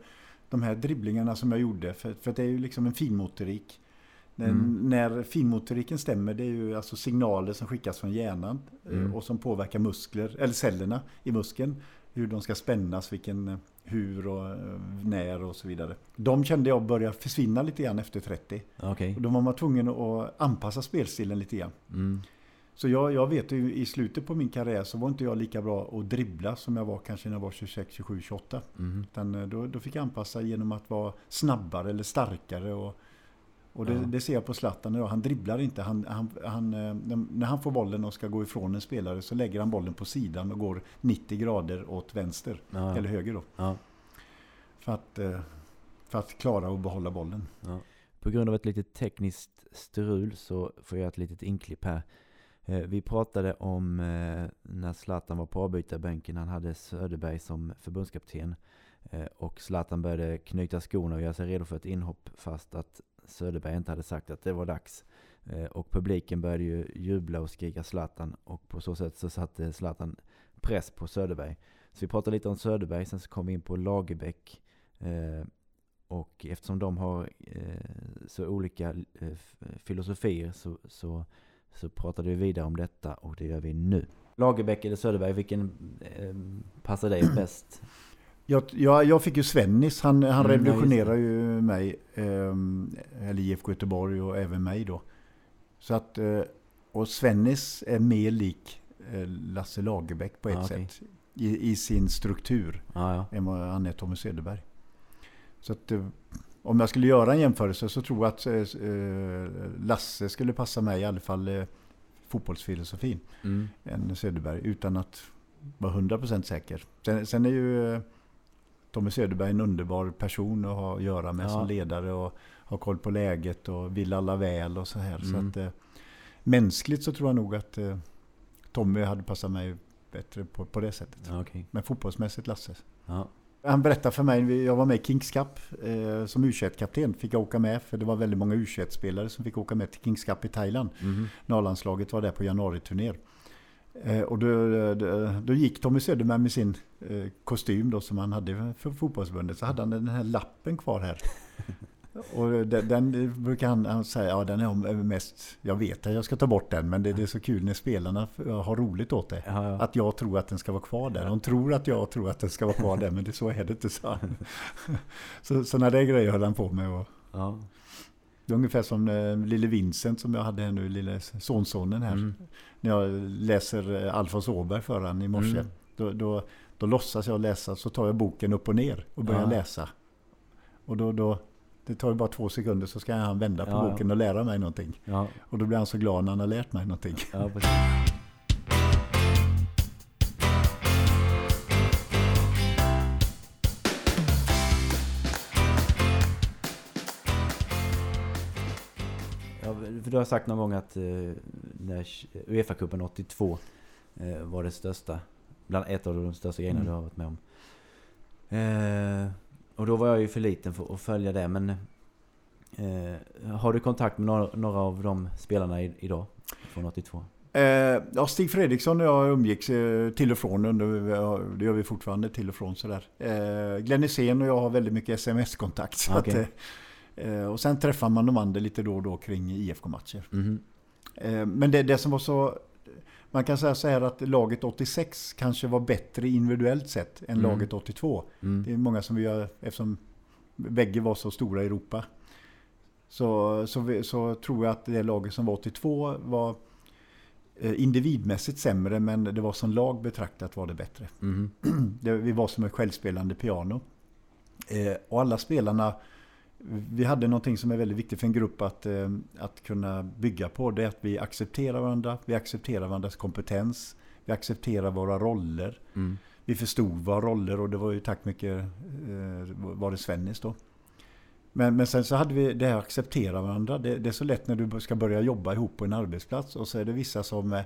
de här dribblingarna som jag gjorde, för, för det är ju liksom en finmotorik. Mm. När finmotoriken stämmer, det är ju alltså signaler som skickas från hjärnan eh, mm. och som påverkar muskler, eller cellerna i muskeln. Hur de ska spännas, vilken, eh, hur och eh, när och så vidare. De kände jag börja försvinna lite grann efter 30. Okay. Och då var man tvungen att anpassa spelstilen lite grann. Mm. Så jag, jag vet ju i slutet på min karriär så var inte jag lika bra att dribbla som jag var kanske när jag var 26, 27, 28. Mm. Utan då, då fick jag anpassa genom att vara snabbare eller starkare och och det, ja. det, ser jag på Zlatan idag. Han dribblar inte. Han, han, han, eh, när han får bollen och ska gå ifrån en spelare så lägger han bollen på sidan och går 90 grader åt vänster. Ja. Eller höger då. Ja. För, att, eh, för att klara att behålla bollen. På grund av ett litet tekniskt strul så får jag ett litet inklipp här. Eh, vi pratade om när Zlatan var på avbytarbänken. Han hade Söderberg som förbundskapten. Och Zlatan började knyta skorna och göra sig redo för ett inhopp fast att Söderberg inte hade sagt att det var dags. Eh, och publiken började ju jubla och skrika Zlatan och på så sätt så satte Zlatan press på Söderberg. Så vi pratade lite om Söderberg, sen så kom vi in på Lagerbäck. Eh, och eftersom de har eh, så olika filosofier så, så, så pratade vi vidare om detta och det gör vi nu. Lagerbäck eller Söderberg, vilken passar dig bäst? Jag, jag, jag fick ju Svennis, han, han mm, revolutionerade ju mig, eh, eller IFK Göteborg och även mig då. Så att, eh, och Svennis är mer lik eh, Lasse Lagerbäck på ett ah, okay. sätt. I, I, sin struktur. Ah, ja. än vad han är Tommy Söderberg. Så att eh, om jag skulle göra en jämförelse så tror jag att eh, Lasse skulle passa mig i alla fall eh, fotbollsfilosofin. Mm. Än Söderberg utan att vara 100% säker. Sen, sen är ju Tommy Söderberg är en underbar person att ha att göra med ja. som ledare och ha koll på läget och vill alla väl och så här. Mm. Så att, eh, mänskligt så tror jag nog att eh, Tommy hade passat mig bättre på, på det sättet. Ja, okay. Men fotbollsmässigt Lasse. Ja. Han berättade för mig, jag var med i Kings Cup eh, som U21-kapten. Fick jag åka med för det var väldigt många U21-spelare som fick åka med till Kings Cup i Thailand. Mm. Norrlandslaget var där på januariturnér. Eh, och då, då, då, gick Tommy Söderman med sin eh, kostym då som han hade för fotbollsförbundet. Så hade han den här lappen kvar här. Och den, den brukar han, han, säga, ja den är mest, jag vet att jag ska ta bort den men det, det är så kul när spelarna har roligt åt det. Ja, ja. Att jag tror att den ska vara kvar där. De tror att jag tror att den ska vara kvar där men det, så är det inte. Så, så sådana där grejer höll han på med. Och, ja. Det är ungefär som eh, lille Vincent som jag hade nu, lille sonsonen här. Mm. När jag läser eh, Alfons Åberg för honom i morse. Mm. Då, då, då låtsas jag läsa, så tar jag boken upp och ner och börjar ja. läsa. Och då, då, det tar ju bara två sekunder så ska han vända på ja, boken och lära mig någonting. Ja. Och då blir han så glad när han har lärt mig någonting. För du har sagt någon gång att eh, när Uefa-cupen 82 eh, var det största, bland ett av de största grejerna mm. du har varit med om. Eh, och då var jag ju för liten för att följa det, men eh, har du kontakt med några, några av de spelarna i, idag? Från 82? Eh, ja, Stig Fredriksson och jag umgicks eh, till och från. Under, det gör vi fortfarande till och från sådär. Eh, Glenn Hysén och jag har väldigt mycket sms-kontakt. Okay. Eh, och sen träffar man de andra lite då och då kring IFK-matcher. Mm. men det, det som var så... Man kan säga så här att laget 86 kanske var bättre individuellt sett än mm. laget 82. Mm. Det är många som vi gör, eftersom bägge var så stora i Europa. Så, så, så tror jag att det laget som var 82 var eh, individmässigt sämre men det var som lag betraktat var det bättre. Mm. Det, vi var som ett självspelande piano. Eh, och alla spelarna vi hade någonting som är väldigt viktigt för en grupp att, eh, att kunna bygga på. Det är att vi accepterar varandra, vi accepterar varandras kompetens, vi accepterar våra roller. Mm. Vi förstod våra roller och det var ju tack mycket eh, var det Svennis då. Men, men sen så hade vi det här att acceptera varandra. Det, det, är så lätt när du ska börja jobba ihop på en arbetsplats och så är det vissa som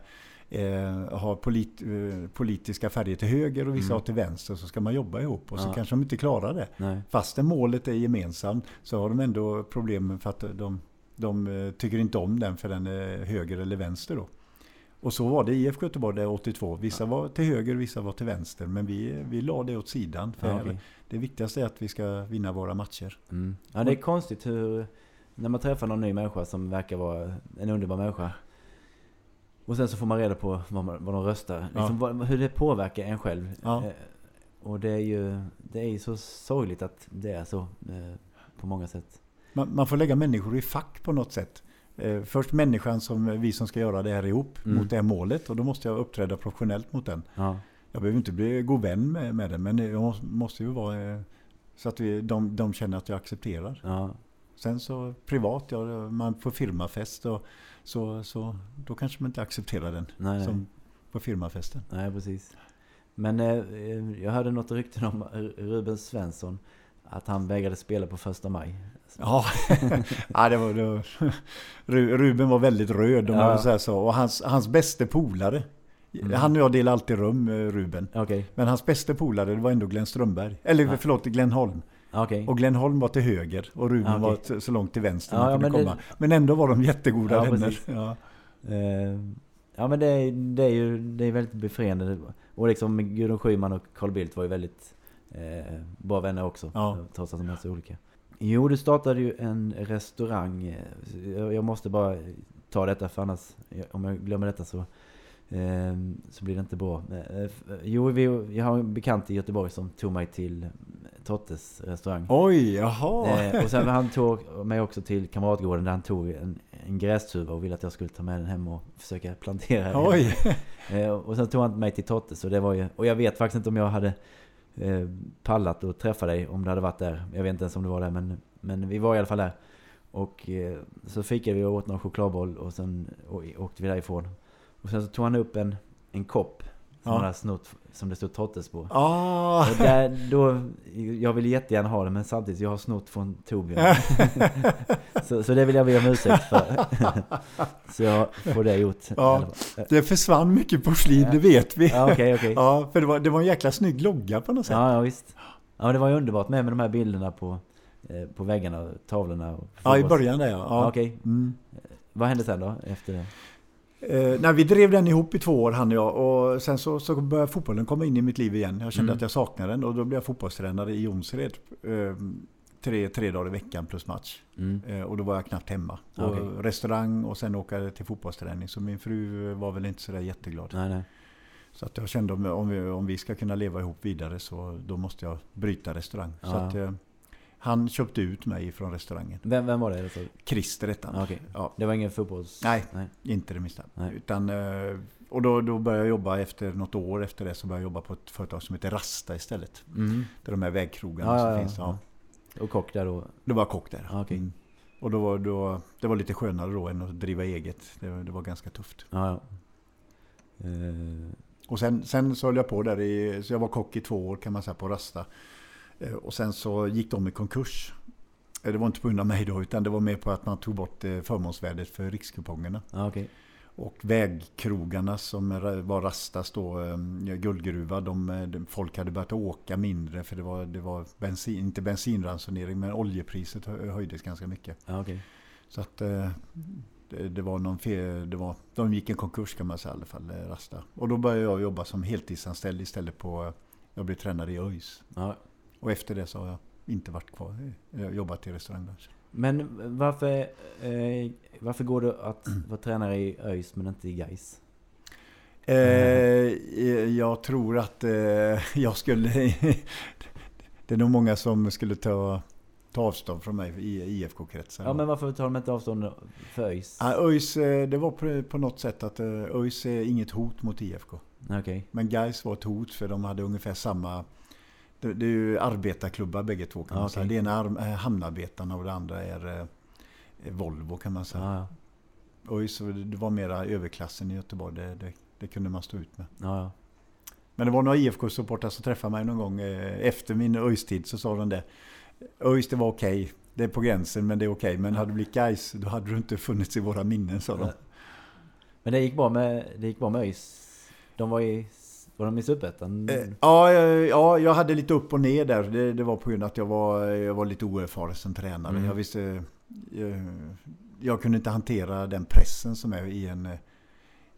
eh, har polit, eh, politiska färger till höger och vissa mm. har till vänster så ska man jobba ihop och så kanske de inte klarar det. Nej. Fastän målet är gemensamt så har de ändå problem för att de, de eh, tycker inte om den för den är höger eller vänster då. Och så var det i IFK Göteborg där 82. Vissa var till höger, vissa var till vänster. Men vi, vi la det åt sidan. För ja, okay. Det viktigaste är att vi ska vinna våra matcher. Mm. Ja, det är konstigt hur... När man träffar någon ny människa som verkar vara en underbar människa. Och sen så får man reda på vad, man, vad de röstar. Liksom ja. vad, hur det påverkar en själv. Ja. Eh, och det är ju det är ju så sorgligt att det är så eh, på många sätt. Man, man, får lägga människor i fack på något säs eh, först människan som vi som ska göra det här ihop mm. mot det här målet. Och då måste jag uppträda professionellt mot den. Ja. Jag behöver inte bli god vän med, med den. Men jag måste ju vara så att vi, de, de känner att jag accepterar. Ja. Sen så privat, ja, man på firmafest och så, så då kanske man inte accepterar den nej, som nej. på firmafesten. Nej, precis. Men eh, jag hörde något rykten om Ruben Svensson. Att han vägrade spela på första maj. Ja, ja det var, det var, Ruben var väldigt röd om ja. man säga så. Och hans, hans bästa polare. Mm. Han och jag delar alltid rum, Ruben. Okay. Men hans bästa polare det var ändå Glenn Strömberg. Eller ja. förlåt, Glenn Holm. Okay. Och Glenn Holm var till höger och Ruben okay. var så långt till vänster ja, man kunde men komma. Det... Men ändå var de jättegoda ja, vänner. Ja. Uh, ja men det är, det är ju det är väldigt befriande. Och liksom Gudrun Schyman och Carl Bildt var ju väldigt eh, bra vänner också. Ja. Trots att de är så olika. Jo, du startade ju en restaurang. Jag måste bara ta detta för annars, om jag glömmer detta så, eh, så blir det inte bra. Eh, jo, vi, jag har en bekant i Göteborg som tog mig till Tottes restaurang. Oj, jaha! Eh, och sen han tog mig också till Kamratgården där han tog en, en grästuva och ville att jag skulle ta med den hem och försöka plantera Oj! och sen tog han mig till Tottes och det var ju, och jag vet faktiskt inte om jag hade eh, pallat att träffa dig om du hade varit där. Jag vet inte ens om du var där men, men vi var i alla fall där. Och eh, så fikade vi och åt någon chokladboll och sen åkte vi därifrån. Och sen så tog han upp en, en kopp som ja. han hade snott som det stod Tottes på. Ah. Och där, då, jag vill jättegärna ha det men samtidigt jag har snott från Torbjörn. så, så det vill jag be om ursäkt för. så jag får det gjort. Ja, det försvann mycket porslin, det vet vi. Ja, okay, okay. ja, för det var, det var en jäkla snygg logga på något sätt. Ja, ja visst. Ja, det var ju underbart med, med de här bilderna på, eh, på väggarna, tavlorna. Och Ja, i början där ja. Ja, ja. Okej. Mm. Vad hände sen då, efter det? Eh, nej, vi drev den ihop i två år han och jag och sen så, så började fotbollen komma in i mitt liv igen. Jag kände Mm. att jag saknade den och då blev jag fotbollstränare i Jonsered. Eh, tre, tre dagar i veckan plus match. Mm. Eh, och då var jag knappt hemma. Ja, Och. Restaurang och sen åka till fotbollsträning. Så min fru var väl inte sådär jätteglad. Nej, nej. Så att jag kände om, om, vi, om vi ska kunna leva ihop vidare så då måste jag bryta restaurang. Så Ja. att, eh, han köpte ut mig från restaurangen. Vem, vem var det? Alltså? Christer hette han. Ja, okej. Ja, Det var ingen fotbolls... Nej. nej. inte det minsta. Nej. Utan, eh, och då, då började jag jobba efter något år efter det så började jag jobba på ett företag som heter Rasta istället. Mm. Där de här vägkrogarna Ja, som ja, finns. Ja. Och kock där då? Då var jag kock där. Ja, okej. Mm. Och då var, då, det var lite skönare då än att driva eget. Det, det var ganska tufft. Ja, ja. Eh, Och sen, sen så höll jag på där i, så jag var kock i två år kan man säga på Rasta. Eh, Och sen så gick de i konkurs. Eh, Det var inte på grund av mig då utan det var mer på att man tog bort eh, förmånsvärdet för rikskupongerna. okej. Och vägkrogarna som var Rastas då, guldgruva, de, folk hade börjat åka mindre för det var, det var bensin, inte bensinransonering men oljepriset hö- höjdes ganska mycket. Okej. Så att det, det var någon fel, det var, de gick i konkurs kan man säga i alla fall, Rasta. Och då började jag jobba som heltidsanställd istället på, jag blev tränare i ÖIS. Ja. Och efter det så har jag inte varit kvar, jag har jobbat i restaurangbranschen. Men varför, eh, varför går det att vara tränare i ÖIS men inte i Gais? Eh, jag tror att eh, jag skulle... det är nog många som skulle ta, ta avstånd från mig i IFK-kretsar. Ja, men varför tar de inte avstånd för ÖIS? Ja, ÖIS, eh, det var på, på något sätt att eh, ÖIS är inget hot mot IFK. Okej. Men Gais var ett hot för de hade ungefär samma... Det, är ju arbetarklubbar bägge två kan man säga. okej. Det ena är är hamnarbetarna och det andra är eh, Volvo kan man säga. Ja, ja. ÖIS, det var mera överklassen i Göteborg. Det, det, det kunde man stå ut med. ja, ja. Men det var några IFK-supportrar som träffade mig någon gång eh, efter min ÖIS-tid så sa de det. ÖIS det var okej. Det är på gränsen men det är okej. Men hade det blivit Gais då hade du inte funnits i våra minnen sa de. Men det gick bra med, det gick bra med ÖIS? De var i... Var de i Superettan? Eh, Ja, ja, jag hade lite upp och ner där. Det, det var på grund av att jag var, jag var lite oerfaren som tränare. Mm. Jag visste... Jag, jag kunde inte hantera den pressen som är i en,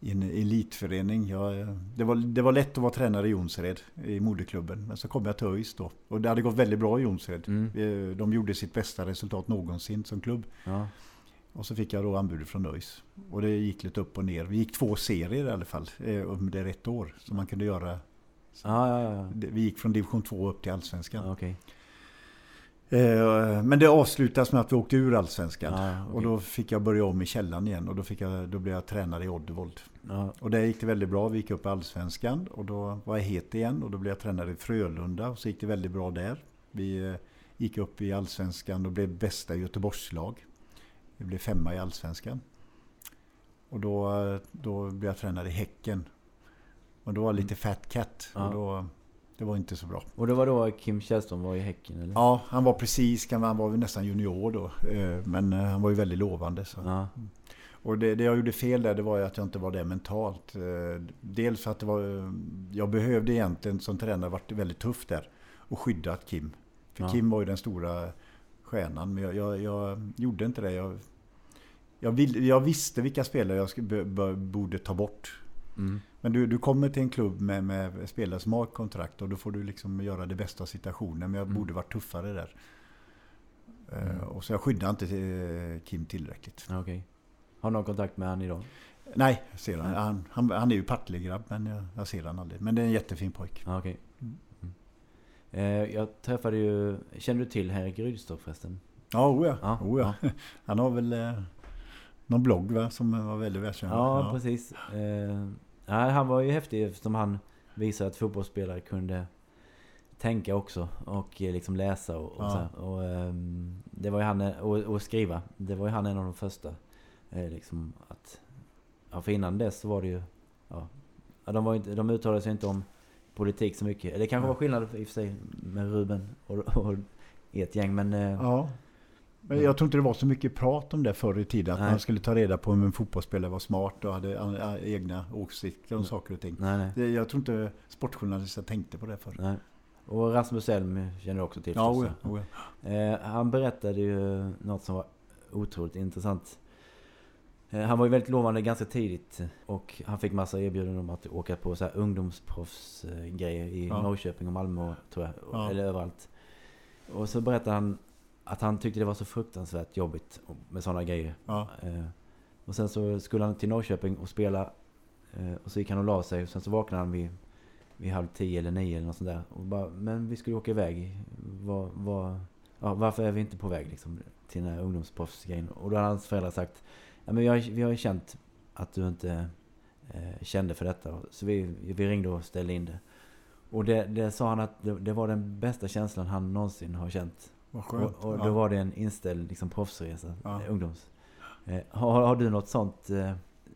i en elitförening. Jag, det, var, det var lätt att vara tränare i Jonsered, i moderklubben. Men så kom jag till ÖIS då. Och det hade gått väldigt bra i Jonsered. Mm. Eh, De gjorde sitt bästa resultat någonsin som klubb. Ja. Och så fick jag då anbudet från ÖIS. Och det gick lite upp och ner. Vi gick två serier i alla fall eh, under ett år. Så man kunde göra Ja, ja, ja. Vi gick från division 2 upp till allsvenskan. ja okej. Eh, Men det avslutas med att vi åkte ur allsvenskan. Ja, okej. Och då fick jag börja om i källan igen. Och då, fick jag, då blev jag tränare i Oddevold. Ja, Och där gick det väldigt bra. Vi gick upp i allsvenskan. Och då var jag het igen. Och då blev jag tränare i Frölunda. Och så gick det väldigt bra där. Vi eh, gick upp i allsvenskan och blev bästa Göteborgslag. Vi blev femma i allsvenskan. Och då, då blev jag tränare i Häcken. Och då var jag lite fat cat. Ja. Och då, det var inte så bra. Och det var då Kim Källström var i Häcken eller? Ja, han var precis, han var nästan junior då. eh, Men eh, han var ju väldigt lovande. Så. Ja. Och det, det jag gjorde fel där, det var ju att jag inte var där mentalt. Eh, Dels för att det var, jag behövde egentligen som tränare varit väldigt tuff där. Och skyddat Kim. För Ja. Kim var ju den stora stjärnan. Men jag, jag, jag gjorde inte det. Jag, jag, vill, jag visste vilka spelare jag skulle, borde ta bort. Mm. Men du, du kommer till en klubb med, med spelare som har kontrakt och då får du liksom göra det bästa av situationen. Men jag Mm. borde varit tuffare där. Eh, Mm. Och så jag skyddade inte eh, Kim tillräckligt. Okej. Har du någon kontakt med han idag? Nej, jag ser han. Han, han, han är ju Partille-grabb men jag, jag ser han aldrig. Men det är en jättefin pojk. Ja, okej. Mm. Mm. Eh, jag träffade ju... Känner du till Henrik Rydström förresten? Ja, oh ja. Ja, Oh ja. Han har väl eh, någon blogg va, som var väldigt välkänd. Ja, precis. Eh, nej, han var ju häftig eftersom han visade att fotbollsspelare kunde tänka också och eh, liksom läsa och, och Ja. så. Och, ehm, det var ju han, och, och skriva. Det var ju han en av de första. Eh, liksom att, ja, för innan dess så var det ju, ja, ja, de, var inte, de uttalade sig inte om politik så mycket. Det kanske var skillnad i och för sig med Ruben och, och ert gäng men... eh, Ja. Men jag tror inte det var så mycket prat om det förr i tiden. Att Nej. man skulle ta reda på om en fotbollsspelare var smart och hade a- a- egna åsikter om saker och ting. Nej, nej. Det- Jag tror inte sportjournalister tänkte på det förr. nej. Och Rasmus Elm känner du också till Ja, förstås. oh ja, oh ja. Eh, han berättade ju något som var otroligt intressant. Eh, han var ju väldigt lovande ganska tidigt och han fick massa erbjudanden om att åka på så här ungdomsproffsgrejer i Ja. Norrköping och Malmö tror jag. Ja. Eller överallt. Och så berättade han att han tyckte det var så fruktansvärt jobbigt med sådana grejer. ja. Eh, och sen så skulle han till Norrköping och spela. Eh, och så gick han och la sig. Och sen så vaknade han vid, vid halv tio eller nio eller något sånt där. Och bara, men vi skulle åka iväg. Var, var, ja, varför är vi inte på väg liksom, till den här ungdomsproffsgrejen? Och då hade hans föräldrar sagt. Ja, men vi, har, vi har ju känt att du inte eh, kände för detta. Så vi, vi ringde och ställde in det. Och det, det sa han att det, det var den bästa känslan han någonsin har känt. Vad skönt. Och, och då ja. var det en inställd liksom, proffsresa, Ja. eh, ungdoms. Eh, har, har du något sånt eh,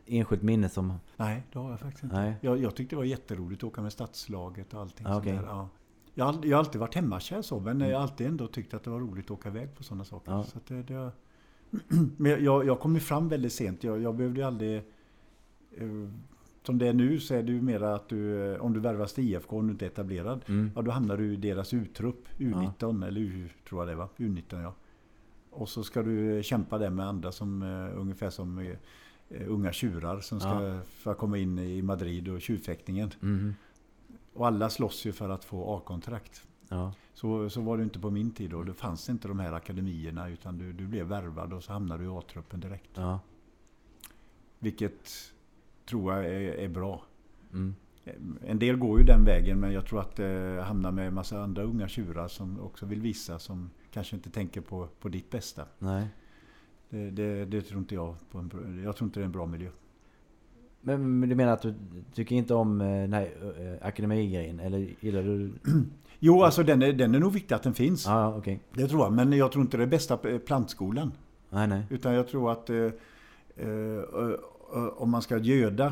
enskilt minne som... Nej, det har jag faktiskt inte. Nej? Jag, jag tyckte det var jätteroligt att åka med stadslaget och allting Ja, sånt okej. där. Ja. Jag, har, ald- jag har alltid varit hemmakär så, men jag har alltid ändå tyckt att det var roligt att åka iväg på sådana saker. Ja. Så det, det, men jag, jag kom ju fram väldigt sent. Jag, jag behövde ju aldrig... eh, som det är nu så är det ju mera att du, eh, om du värvas till IFK och du inte är etablerad, Mm. ja då hamnar du i deras U-trupp, U19 eller U, tror jag det var, U19 ja. Och så ska du kämpa där med andra som eh, ungefär som eh, eh, unga tjurar som ska Ja. för att komma in i Madrid och tjurfäktningen. Mhm. Och alla slåss ju för att få A-kontrakt. Ja. Så, så var det inte på min tid då. Det fanns inte de här akademierna utan du, du blev värvad och så hamnade du i A-truppen direkt. Ja. Vilket tror jag är, är bra. Mm. En del går ju den vägen men jag tror att det hamnar med en massa andra unga tjurar som också vill visa som kanske inte tänker på, på ditt bästa. Nej. Det, det, det tror inte jag på en, Jag tror inte det är en bra miljö. Men, men du menar att du tycker inte om eh, den här eh, akademigrejen? Eller gillar du... Jo, alltså den är, den är nog viktig att den finns. Ja, ja, okej. Det tror jag. Men jag tror inte det är bästa p- plantskolan. Nej, nej. Utan jag tror att eh, eh, eh, om man ska göda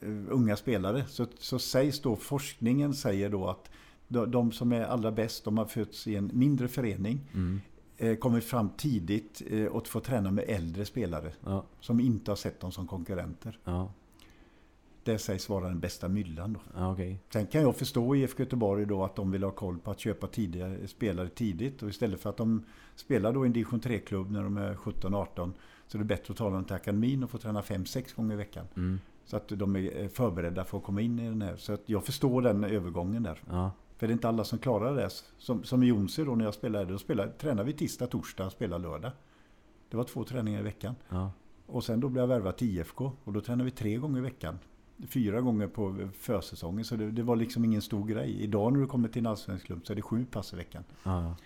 eh, unga spelare så, så sägs då, forskningen säger då att de, de som är allra bäst, de har fötts i en mindre förening, Mm. Eh, kommit fram tidigt eh, och får träna med äldre spelare Ja, som inte har sett dem som konkurrenter. ja, Det sägs vara den bästa myllan då. ja okej. Sen kan jag förstå IFK Göteborg då att de vill ha koll på att köpa tidiga spelare tidigt. Och istället för att de spelar då i en division 3-klubb när de är 17-18 så är det bättre att ta dem till akademin och få träna 5-6 gånger i veckan. Mm. Så att de är förberedda för att komma in i den här. Så att jag förstår den övergången där. Ja, För det är inte alla som klarar det. Som, som i Jonse då när jag spelade, då spelade, tränade vi tisdag, torsdag, spelade lördag. Det var två träningar i veckan. ja, Och sen då blev jag värvad till IFK och då tränade vi tre gånger i veckan. Fyra gånger på försäsongen, så det, det var liksom ingen stor grej. Idag när du kommer till en allsvensk klubb så är det sju pass i veckan. ja.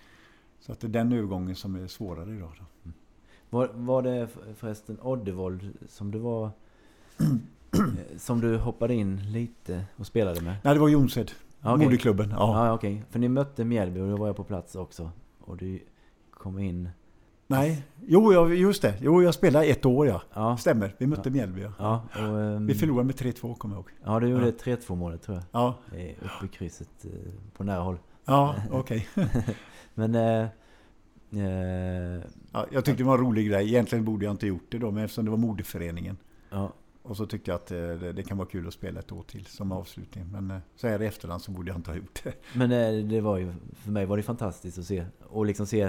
Så att det är den övergången som är svårare idag. Då. Var, var det förresten Oddevold som du var... eh, som du hoppade in lite och spelade med? Nej, det var Jonsered, Okej. moderklubben. Ja. Ja, okej. För ni mötte Mjällby och då var jag på plats också. Och du kom in... Nej, jo jag, just det. Jo, jag spelade ett år ja. Ja, Stämmer, vi mötte Ja. Mjällby. Ja. ja. Och, ehm, Vi förlorade med 3-2 kommer jag ihåg. Ja, du gjorde Ja. 3-2 målet tror jag. Ja, Uppe i krysset eh, på nära håll. ja okej. Men... Eh, eh, Ja, jag tyckte det var en rolig grej. Egentligen borde jag inte gjort det då, men eftersom det var moderföreningen. ja, Och så tyckte jag att eh, det, det kan vara kul att spela ett år till som avslutning. Men eh, så här i efterhand så borde jag inte ha gjort det. Men eh, det var ju, för mig var det fantastiskt att se. Och liksom se,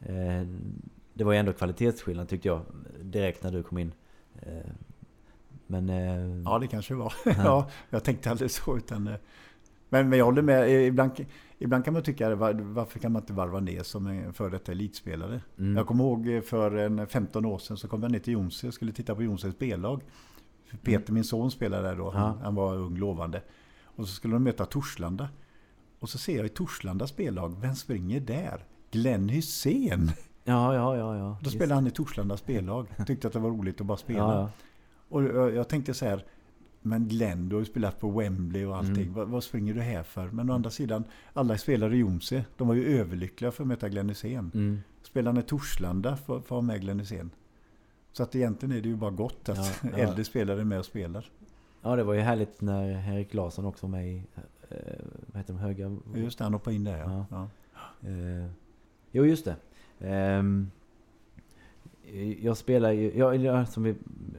eh, det var ju ändå kvalitetsskillnad tyckte jag, direkt när du kom in. Eh, men... Eh, Ja, det kanske var. ja, jag tänkte aldrig så. Utan, men, men jag håller med. Ibland, ibland kan man tycka, var- varför kan man inte varva ner som en före detta elitspelare? mm, Jag kommer ihåg för en 15 år sedan så kom jag ner till Jonse och skulle titta på Jonsens B-lag. Peter, min son, spelade där då. Han, han var ung, lovande. Och så skulle de möta Torslanda. Och så ser jag i Torslandas B-lag, vem springer där? Glenn Hysén! ja, ja, ja, ja. Då spelade han i Torslandas B-lag. Tyckte att det var roligt att bara spela. Ja, ja. Och jag, jag tänkte så här, men Glenn, du har ju spelat på Wembley och allting. Mm. Vad, vad springer du här för? Men å andra sidan, alla spelare i Jonse, de var ju överlyckliga för att möta Glenn Hysén. Mm, Spelarna i Torslanda för, för att ha med Glenn Hysén. Så att egentligen är det ju bara gott att Ja, ja. äldre spelare är med och spelar. ja, det var ju härligt när Henrik Larsson också var med i, eh, vad heter de, höga... Just det, han hoppade in där ja. Ja. Eh, jo, just det. Ehm, jag spelar ju, jag, jag, som vi,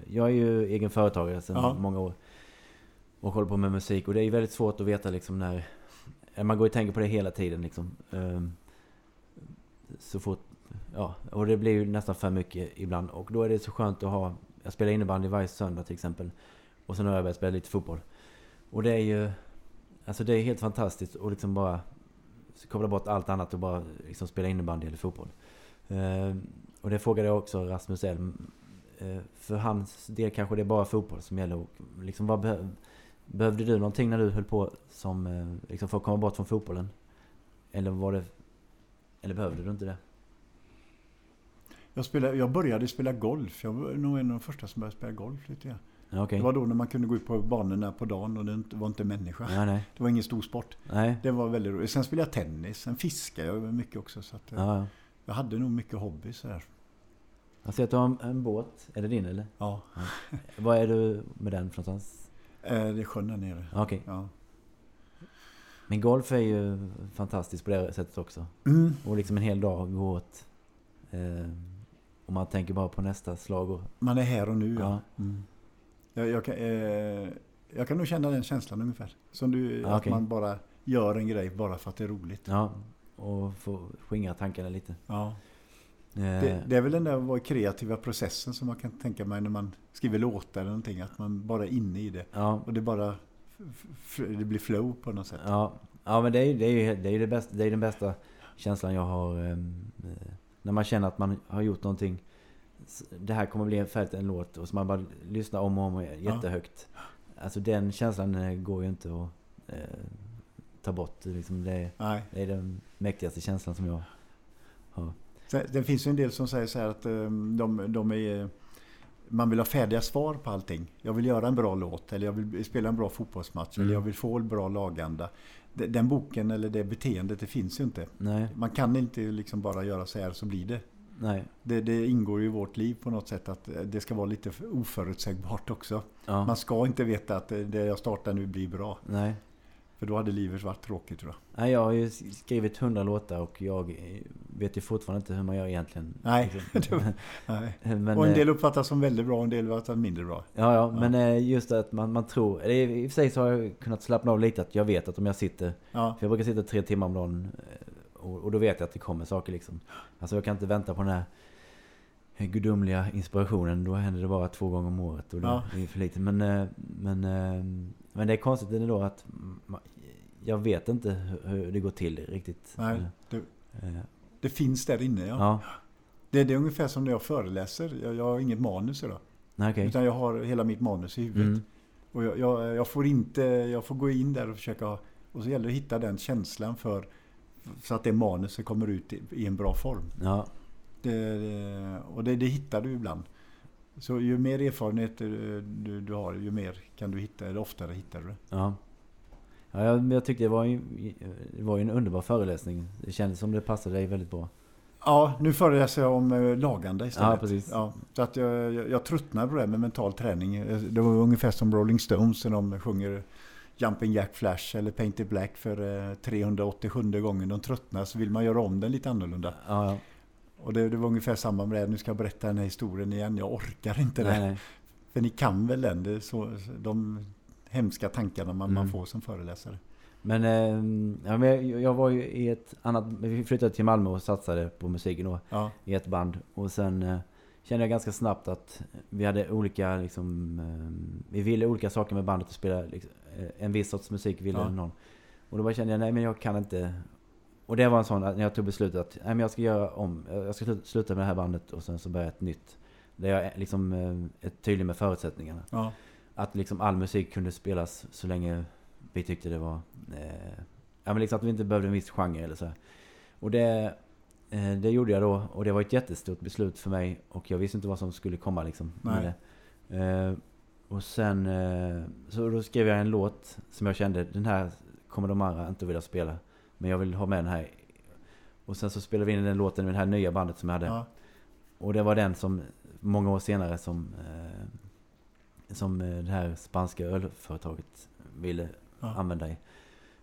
jag är ju egen företagare sedan många år. och håller på med musik. Och det är väldigt svårt att veta liksom när... Man går och tänker på det hela tiden liksom. Ehm, så fort... Ja, och det blir ju nästan för mycket ibland. Och då är det så skönt att ha... Jag spelar innebandy varje söndag till exempel. Och sen har jag börjat spela lite fotboll. Och det är ju... Alltså det är helt fantastiskt att liksom bara koppla bort allt annat och bara liksom spela innebandy eller fotboll. Eh, och det frågade jag också Rasmus Elm. Eh, för hans del kanske det är bara fotboll som gäller. Och liksom vad behöv, behövde du någonting när du höll på som, eh, liksom för att komma bort från fotbollen? Eller var det... Eller behövde du inte det? Jag, spelade, jag började spela golf. Jag var nog en av de första som började spela golf lite grann. Okay. Det var då när man kunde gå ut på banorna på dagen och det var inte människa. Ja, nej. Det var ingen stor sport. Nej. Det var väldigt roligt. Sen spelade jag tennis. Sen fiskade jag mycket också. Så att, ja, ja. Jag hade nog mycket hobby sådär. Jag ser att du har en, en båt. Är det din eller? Ja. Vad är du med den för någonstans? Eh, det är sjön där nere. Okay. Men golf är ju fantastiskt på det sättet också. Mm. Och liksom en hel dag går åt. Eh, och man tänker bara på nästa slag. Och... Man är här och nu ja. ja. Mm. Jag, jag, kan, eh, jag kan nog känna den känslan ungefär. Som du, Ja, att okej. man bara gör en grej bara för att det är roligt. Ja, och få skingra tankarna lite. Ja. Eh, Det, det är väl den där kreativa processen som man kan tänka mig när man skriver låtar eller någonting. Att man bara är inne i det. ja, Och det bara det blir flow på något sätt. ja, ja, men det är ju det, är det, är det, bästa, det är den bästa känslan jag har. Ehm, när man känner att man har gjort någonting. Det här kommer bli en färdigt en låt och så man bara lyssnar om och om igen, jättehögt. Alltså den känslan eh, går ju inte att eh, ta bort. Liksom det, Nej. det är den mäktigaste känslan som jag har. Det finns ju en del som säger så här att eh, de, de är... Man vill ha färdiga svar på allting. Jag vill göra en bra låt eller jag vill spela en bra fotbollsmatch Mm. eller jag vill få en bra laganda. De- Den boken eller det beteendet det finns ju inte. Nej, Man kan inte liksom bara göra så här så blir det. nej. Det, det ingår ju i vårt liv på något sätt att eh, det ska vara lite oförutsägbart också. Ja, Man ska inte veta att det- det jag startar nu blir bra. nej. För då hade livet varit tråkigt tror jag. Nej, jag har ju skrivit hundra låtar och jag eh, vet ju fortfarande inte hur man gör egentligen. Nej, Liksom. Nej. men, och en eh, del uppfattas som väldigt bra och en del uppfattas mindre bra. Ja, ja, Ja. men eh, just att man, man tror... I och för sig så har jag kunnat slappna av lite att jag vet att om jag sitter... Ja, För jag brukar sitta tre timmar om dagen och, och då vet jag att det kommer saker liksom. Alltså jag kan inte vänta på den här gudomliga inspirationen. Då händer det bara två gånger om året och det Ja. är för lite. Men, men, men det är konstigt ändå att jag vet inte hur, det går till riktigt. Nej, det, Eh, det finns där inne. Ja. Ja, Det, det är ungefär som när jag föreläser. Jag, jag har inget manus idag. okej. Utan jag har hela mitt manus i huvudet. Mm. Och jag, jag, jag får inte, jag får gå in där och försöka, och så gäller det att hitta den känslan för, så att det manuset kommer ut i, i en bra form. Ja, det, och det, det hittar du ibland. Så ju mer erfarenhet du, du, du har, ju mer kan du hitta, eller oftare hittar du det. Ja. Ja, jag, jag tyckte det var, ju, det var en underbar föreläsning. Det kändes som det passade dig väldigt bra. Ja, nu föreläser jag om eh, laganda istället. Ja, precis. Ja, så att jag, jag, jag tröttnar på det med mental träning. Eh, Det var ungefär som Rolling Stones när de sjunger Jumping Jack Flash eller Painted Black för eh, 387 gången. De tröttnar så vill man göra om den lite annorlunda. Ja, ja. Och det, det var ungefär samma med det. Nu ska jag berätta den här historien igen. Jag orkar inte det. Nej. För ni kan väl den? Det är så, de hemska tankarna man, man Mm. får som föreläsare. Men, eh, ja, men jag, var ju i ett annat... Vi flyttade till Malmö och satsade på musiken då. Ja, I ett band. Och sen eh, kände jag ganska snabbt att vi hade olika liksom... Eh, vi ville olika saker med bandet och spela liksom, eh, en viss sorts musik ville Ja. någon. Och då bara kände jag, nej men jag kan inte... Och det var en sån, att när jag tog beslutet att nej, men jag ska göra om. Jag ska slu- sluta med det här bandet och sen så börja ett nytt. Där jag är liksom eh, är tydlig med förutsättningarna. ja, Att liksom all musik kunde spelas så länge vi tyckte det var... Eh, ja men liksom att vi inte behövde en viss genre eller så. här. Och det, eh, det gjorde jag då. Och det var ett jättestort beslut för mig. Och jag visste inte vad som skulle komma liksom. Med det. Eh, och sen... Eh, så då skrev jag en låt som jag kände, den här kommer de andra inte vilja spela. Men jag vill ha med den här. Och sen så spelade vi in den låten med det här nya bandet som jag hade. ja, Och det var den som många år senare som, eh, som eh, det här spanska ölföretaget ville ja. använda i.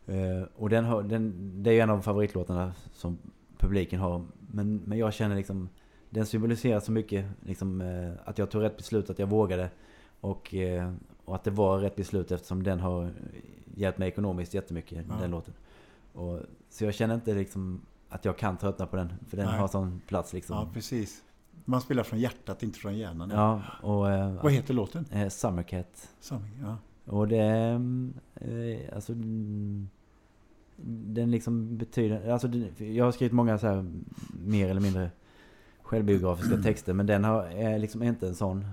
Eh, och den, har, den, det är ju en av favoritlåtarna som publiken har. Men, men jag känner liksom, den symboliserar så mycket liksom, eh, att jag tog rätt beslut, att jag vågade. Och, eh, och att det var rätt beslut eftersom den har hjälpt mig ekonomiskt jättemycket, Ja. den låten. Och, så jag känner inte liksom att jag kan tröttna på den. För den Nej. har sån plats liksom. Ja, precis. Man spelar från hjärtat, inte från hjärnan. Ja, och... Eh, Vad heter låten? eh, Summercat. Sanning, ja. Och det... mm, Eh, alltså... mm, Den liksom betyder... Alltså, jag har skrivit många så här mer eller mindre självbiografiska texter. Men den har, är liksom inte en sån.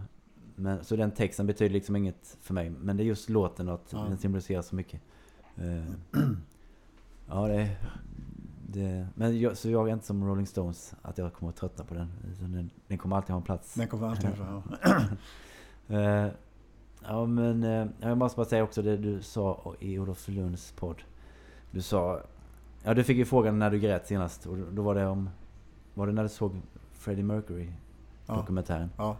Men, så den texten betyder liksom inget för mig. Men det är just låten att Ja. den symboliserar så mycket. Eh, ja, det... det men jag, så jag är inte som Rolling Stones, att jag kommer att tröttna på den. Den, den kommer alltid ha en plats. Den kommer alltid fram. Ja. Eh, ja men eh, jag måste bara säga också det du sa i Olof Lunds podd. Du sa... Ja du fick ju frågan när du grät senast och då var det om... Var det när du såg Freddie Mercury Ja. Ja.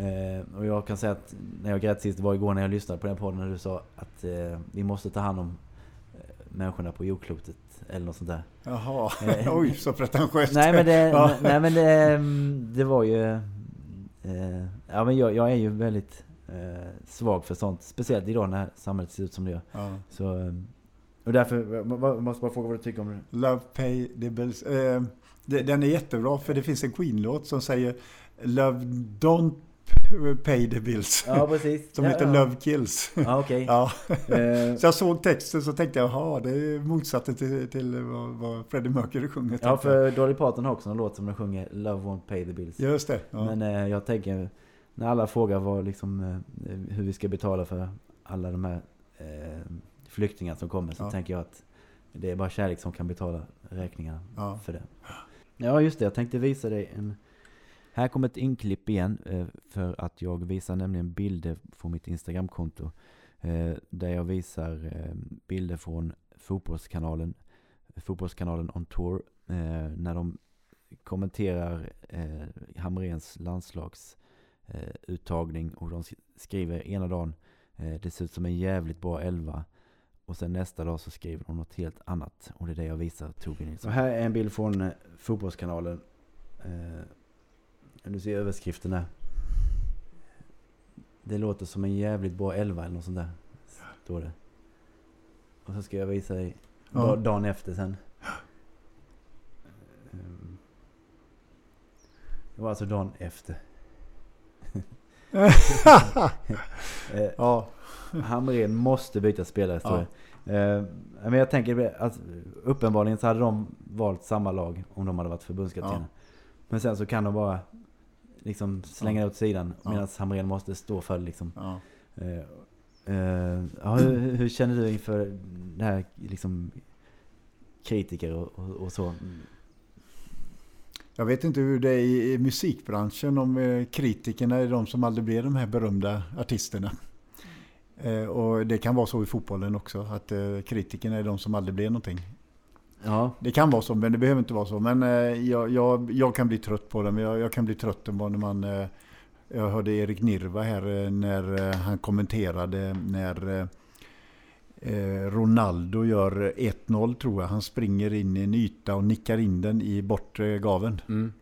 Eh, och jag kan säga att när jag grät sist var igår när jag lyssnade på den podden när du sa att eh, vi måste ta hand om eh, människorna på jordklotet eller något sånt där. Jaha, Eh, oj så pretentiöst. Nej men det, Ja. nej, men det, mm, det var ju... Eh, ja men jag, jag är ju väldigt eh, svag för sånt. Speciellt idag när samhället ser ut som det gör. Ja. Så, eh, och därför jag må- jag måste bara fråga vad du tycker om det. Love Pay the Bills. Eh, den är jättebra för det finns en Queen-låt som säger Love Don't Pay the Bills. Ja precis. Som ja, heter ja. Love Kills. Ja okej. Ja. Eh, Så jag såg texten så tänkte jag, jaha, det är motsatsen till, till vad, vad Freddie Mercury sjunger. ja för Dolly Parton har också en låt som den sjunger Love won't pay the bills. Just det. Ja. Men eh, jag tänker, när alla frågar vad liksom, eh, hur vi ska betala för alla de här eh, flyktingar som kommer så tänker jag att det är bara kärlek som kan betala räkningarna för det. Ja just det, jag tänkte visa dig en... Här kommer ett inklipp igen eh, för att jag visar nämligen bilder från mitt Instagramkonto. Eh, där jag visar eh, bilder från fotbollskanalen, fotbollskanalen On Tour. När de kommenterar Hamrens landslagsuttagning och de skriver ena dagen det ser ut som en jävligt bra elva och sen nästa dag så skriver de något helt annat och det är det jag visar Torbjörn Nilsson. Så här är en bild från fotbollskanalen. Du ser överskriften där. Det låter som en jävligt bra elva eller något sånt där. Står det. Och så ska jag visa dig Ja. da- dagen efter sen. Ehm, Det var alltså dagen efter. Eh, ja. Hamrén måste byta spelare står Ja. det. Eh, Men jag tänker att uppenbarligen så hade de valt samma lag om de hade varit förbundskaptener. Men sen så kan de bara liksom slänga det åt sidan Ja. medan Hamrén måste stå för det liksom. Ja. Eh, eh, ja, hur, hur känner du inför det här liksom kritiker och, och, och så? Jag vet inte hur det är i, i musikbranschen om eh, kritikerna är de som aldrig blir de här berömda artisterna. Eh, och det kan vara så i fotbollen också, att eh, kritikerna är de som aldrig blir någonting. Ja, Det kan vara så, men det behöver inte vara så. Men eh, jag, jag, jag kan bli trött på det. Men jag, jag kan bli trött på när man... Eh, jag hörde Erik Nirva här eh, när han kommenterade när Ronaldo gör 1-0 tror jag. Han springer in i en yta och nickar in den i bortre gaven. mm.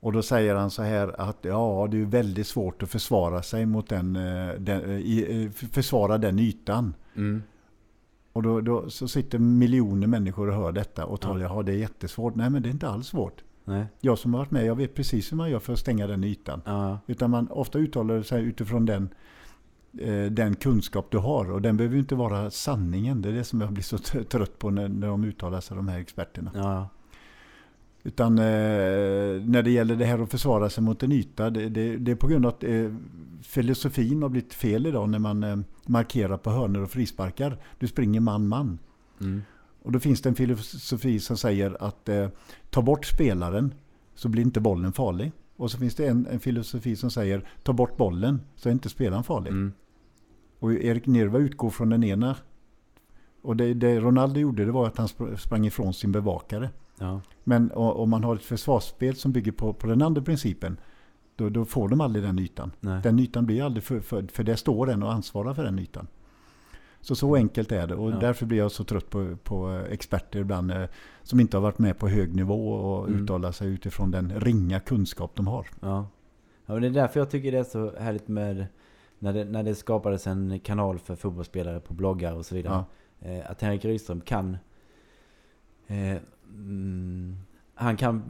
Och då säger han så här att ja, det är väldigt svårt att försvara sig mot den, den försvara den ytan. Mm. Och då, då så sitter miljoner människor och hör detta och tror Ja. ja. det är jättesvårt. Nej men det är inte alls svårt. Nej. Jag som har varit med, jag vet precis hur man gör för att stänga den ytan. Ja, Utan man ofta uttalar sig utifrån den, eh, den kunskap du har. Och den behöver ju inte vara sanningen. Det är det som jag blir så trött på när, när de uttalar sig, de här experterna. ja, Utan eh, när det gäller det här att försvara sig mot en yta, det, det, det är på grund av att eh, filosofin har blivit fel idag när man eh, markerar på hörnor och frisparkar. Du springer man-man. mm. Och då finns det en filosofi som säger att eh, ta bort spelaren så blir inte bollen farlig. Och så finns det en, en filosofi som säger ta bort bollen så är inte spelaren farlig. Mm. Och Erik Nirva utgår från den ena. Och det, det Ronaldo gjorde det var att han spr- sprang ifrån sin bevakare. Ja, Men om man har ett försvarsspel som bygger på, på den andra principen då, då får de aldrig den ytan. nej. Den ytan blir aldrig för, för, för det står den och ansvarar för den ytan. Så så enkelt är det och Ja. därför blir jag så trött på, på eh, experter ibland eh, som inte har varit med på hög nivå och Mm. uttalar sig utifrån den ringa kunskap de har. Ja. ja, och det är därför jag tycker det är så härligt med när det, när det skapades en kanal för fotbollsspelare på bloggar och så vidare. Ja. Eh, att Henrik Rydström kan... Eh, mm, han kan...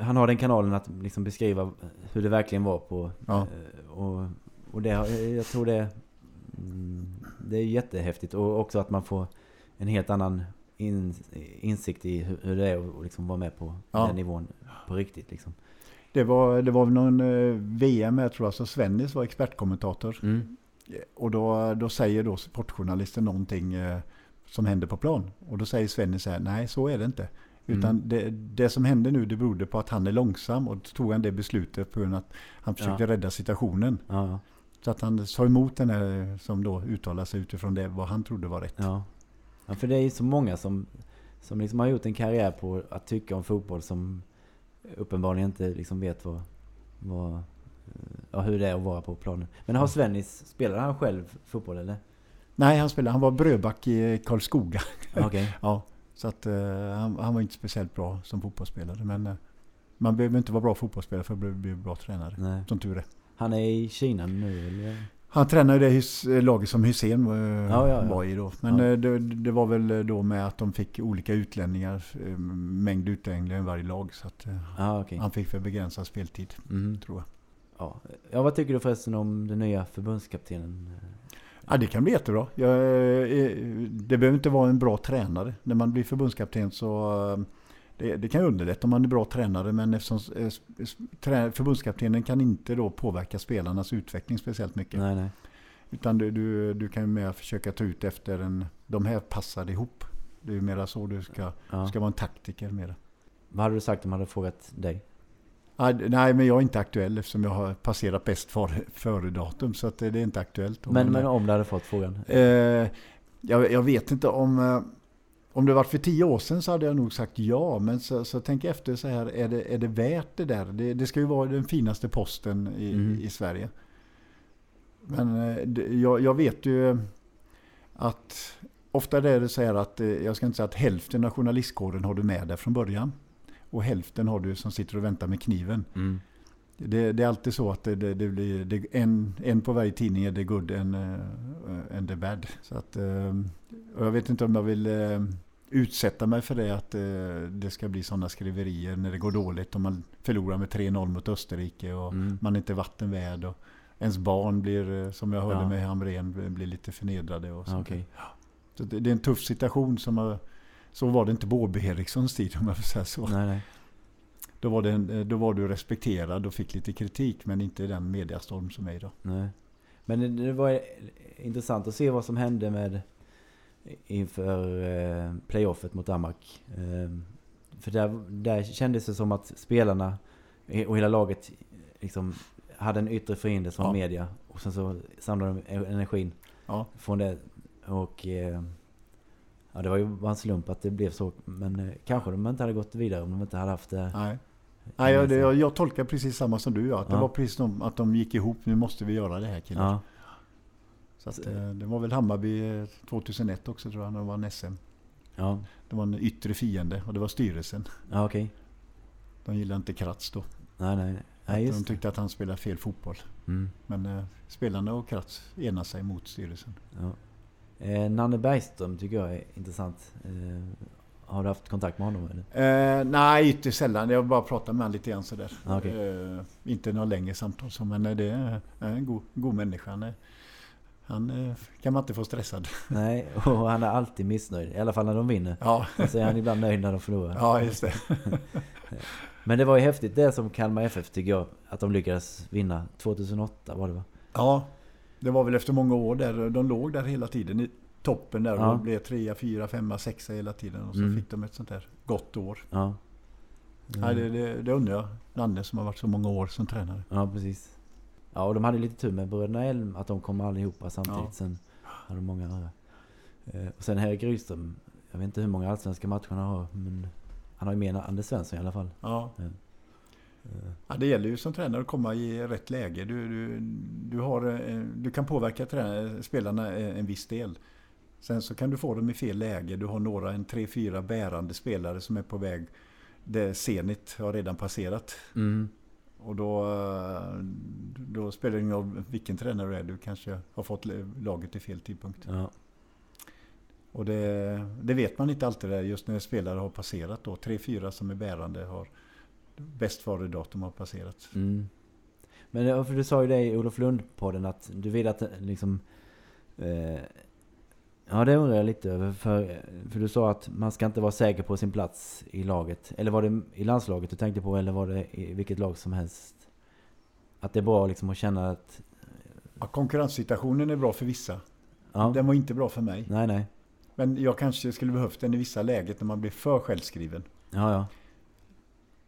Han har den kanalen att liksom beskriva hur det verkligen var på... Ja. Eh, och, och det, har- jag tror det... Mm, det är jättehäftigt. Och också att man får en helt annan in, insikt i hur, hur det är att liksom vara med på Ja. den nivån på riktigt. Liksom. Det var, det var någon eh, VM här tror jag, så Svennis var expertkommentator. Mm. Och då, då säger då sportjournalisten någonting eh, som händer på plan. Och då säger Svennis så här, nej så är det inte. Utan Mm. det, det som hände nu det berodde på att han är långsam och då tog han det beslutet på grund av att han försökte Ja. rädda situationen. Ja. Så att han sa emot den här som då uttalade sig utifrån det vad han trodde var rätt. Ja. ja, för det är ju så många som, som liksom har gjort en karriär på att tycka om fotboll som uppenbarligen inte liksom vet vad, vad, ja, hur det är att vara på planen. Men har Svennis, spelade han själv fotboll eller? Nej, han spelade, han var brödback i Karlskoga. Okej. Ja, så att eh, han, han var inte speciellt bra som fotbollsspelare. Men eh, man behöver inte vara bra fotbollsspelare för att bli, bli bra tränare. Nej. Som tur är. Han är i Kina nu eller? Han tränade det hus- laget som Hussein eh, Ja, ja, ja. var i då. Men eh, det, det var väl då med att de fick olika utlänningar, eh, mängd utlänningar i varje lag. Så att eh, Ja, okej. han fick för begränsad speltid, Mhm. tror jag. Ja. ja, vad tycker du förresten om den nya förbundskaptenen? Ja, det kan bli jättebra. Jag, eh, det behöver inte vara en bra tränare. När man blir förbundskapten så eh, det, det kan underlätta om man är bra tränare men eftersom eh, förbundskaptenen kan inte då påverka spelarnas utveckling speciellt mycket. Nej, nej. Utan du, du, du kan ju mer försöka ta ut efter en, de här passar ihop. Det är ju mera så du ska, Ja. ska vara en taktiker mera. Vad hade du sagt om jag hade frågat dig? Nej, men jag är inte aktuell eftersom jag har passerat bäst före, före datum. Så att det, är inte aktuellt. Men, men om du hade fått frågan? Eh, jag, jag vet inte om... Eh, om det varit för tio år sedan så hade jag nog sagt ja. Men så, så tänk efter så här, är det, är det värt det där? Det, det ska ju vara den finaste posten i, Mm. i Sverige. Men eh, jag, jag vet ju att ofta är det så här att, eh, jag ska inte säga att hälften av journalistkåren har du med där från början. Och hälften har du som sitter och väntar med kniven. Mm. Det, det är alltid så att det, det, det blir en, en på varje tidning är det good en, en det bad. Så att, och jag vet inte om jag vill eh, utsätta mig för det att det ska bli sådana skriverier när det går dåligt. Om man förlorar med 3-0 mot Österrike och Mm. man är inte vattenvärd. Och ens barn blir, som jag hörde Ja. med Hamrén, blir- lite förnedrade. Och sånt. okej. så det, det är en tuff situation. som har, Så var det inte på Åby Erikssons tid om jag får säga så. Nej, nej. Då var, det en, då var du respekterad och fick lite kritik men inte den mediastorm som är idag. Nej. Men det, var intressant att se vad som hände med inför eh, playoffet mot Danmark. Eh, för där, där kändes det som att spelarna och hela laget liksom hade en yttre fiende som Ja. media. Och sen så samlade de energin Ja. från det. Och eh, ja, det var ju bara en slump att det blev så. Men eh, kanske de inte hade gått vidare om de inte hade haft det. Nej. Nej, jag, det, jag, jag tolkar precis samma som du. Ja. Att det Ja. var precis som att de gick ihop. Nu måste vi göra det här killar. Ja, Så att, eh, det var väl Hammarby eh, 2001 också tror jag när de vann SM. ja, Det var en yttre fiende och det var styrelsen. ja okej. De gillade inte Kratz då. Nej, nej. Nej de det. tyckte att han spelade fel fotboll. Mm. Men eh, spelarna och Kratz enade sig mot styrelsen. Ja. Eh, Nanne Bergström tycker jag är intressant. Eh, har du haft kontakt med honom eller? Eh, nej, ytterst sällan. Jag har bara pratat med honom lite grann sådär. Ah, okej. Eh, inte några längre samtal så, men det är en god, god människa. Han, är, han eh, kan man inte få stressad. Nej, och han är alltid missnöjd. I alla fall när de vinner. Ja, Och så är han ibland nöjd när de förlorar. ja just det. Men det var ju häftigt det som Kalmar FF tycker jag. Att de lyckades vinna. 2008 var det va? Ja, det var väl efter många år där. De låg där hela tiden i toppen där Ja. och blev trea, fyra, femma, sexa hela tiden. Och så Mm. fick de ett sånt där gott år. Ja. Nej, det, det, det undrar jag. Nanne som har varit så många år som tränare. Ja, precis. Ja, och de hade lite tur med bröderna Elm. Att de kom allihopa samtidigt. Ja. Sen hade de många. Eh, och sen Erik Rydström. Jag vet inte hur många allsvenska matcher han har. Men han har ju mer än Anders Svensson i alla fall. Ja. Ja, det gäller ju som tränare att komma i rätt läge. Du, du, du, har, eh, du kan påverka tränare, spelarna eh, en viss del. Sen så kan du få dem i fel läge. Du har några, en tre, fyra bärande spelare som är på väg. Det Zenit har redan passerat. Mm. Och då, då spelar det ingen roll vilken tränare du är. Du kanske har fått laget i fel tidpunkt. Ja. Och det, det, vet man inte alltid där just när spelare har passerat då. Tre, fyra som är bärande har bäst före-datum har passerat. Mm. Men för du sa ju det i Olof Lund-podden att du vill att liksom... Eh, ja, det undrar jag lite över. För, för du sa att man ska inte vara säker på sin plats i laget. Eller var det i landslaget du tänkte på? Eller var det i vilket lag som helst? Att det är bra liksom att känna att... Ja, konkurrenssituationen är bra för vissa. Ja. Den var inte bra för mig. Nej, nej. Men jag kanske skulle behövt den i vissa läget när man blir för självskriven. Ja, ja.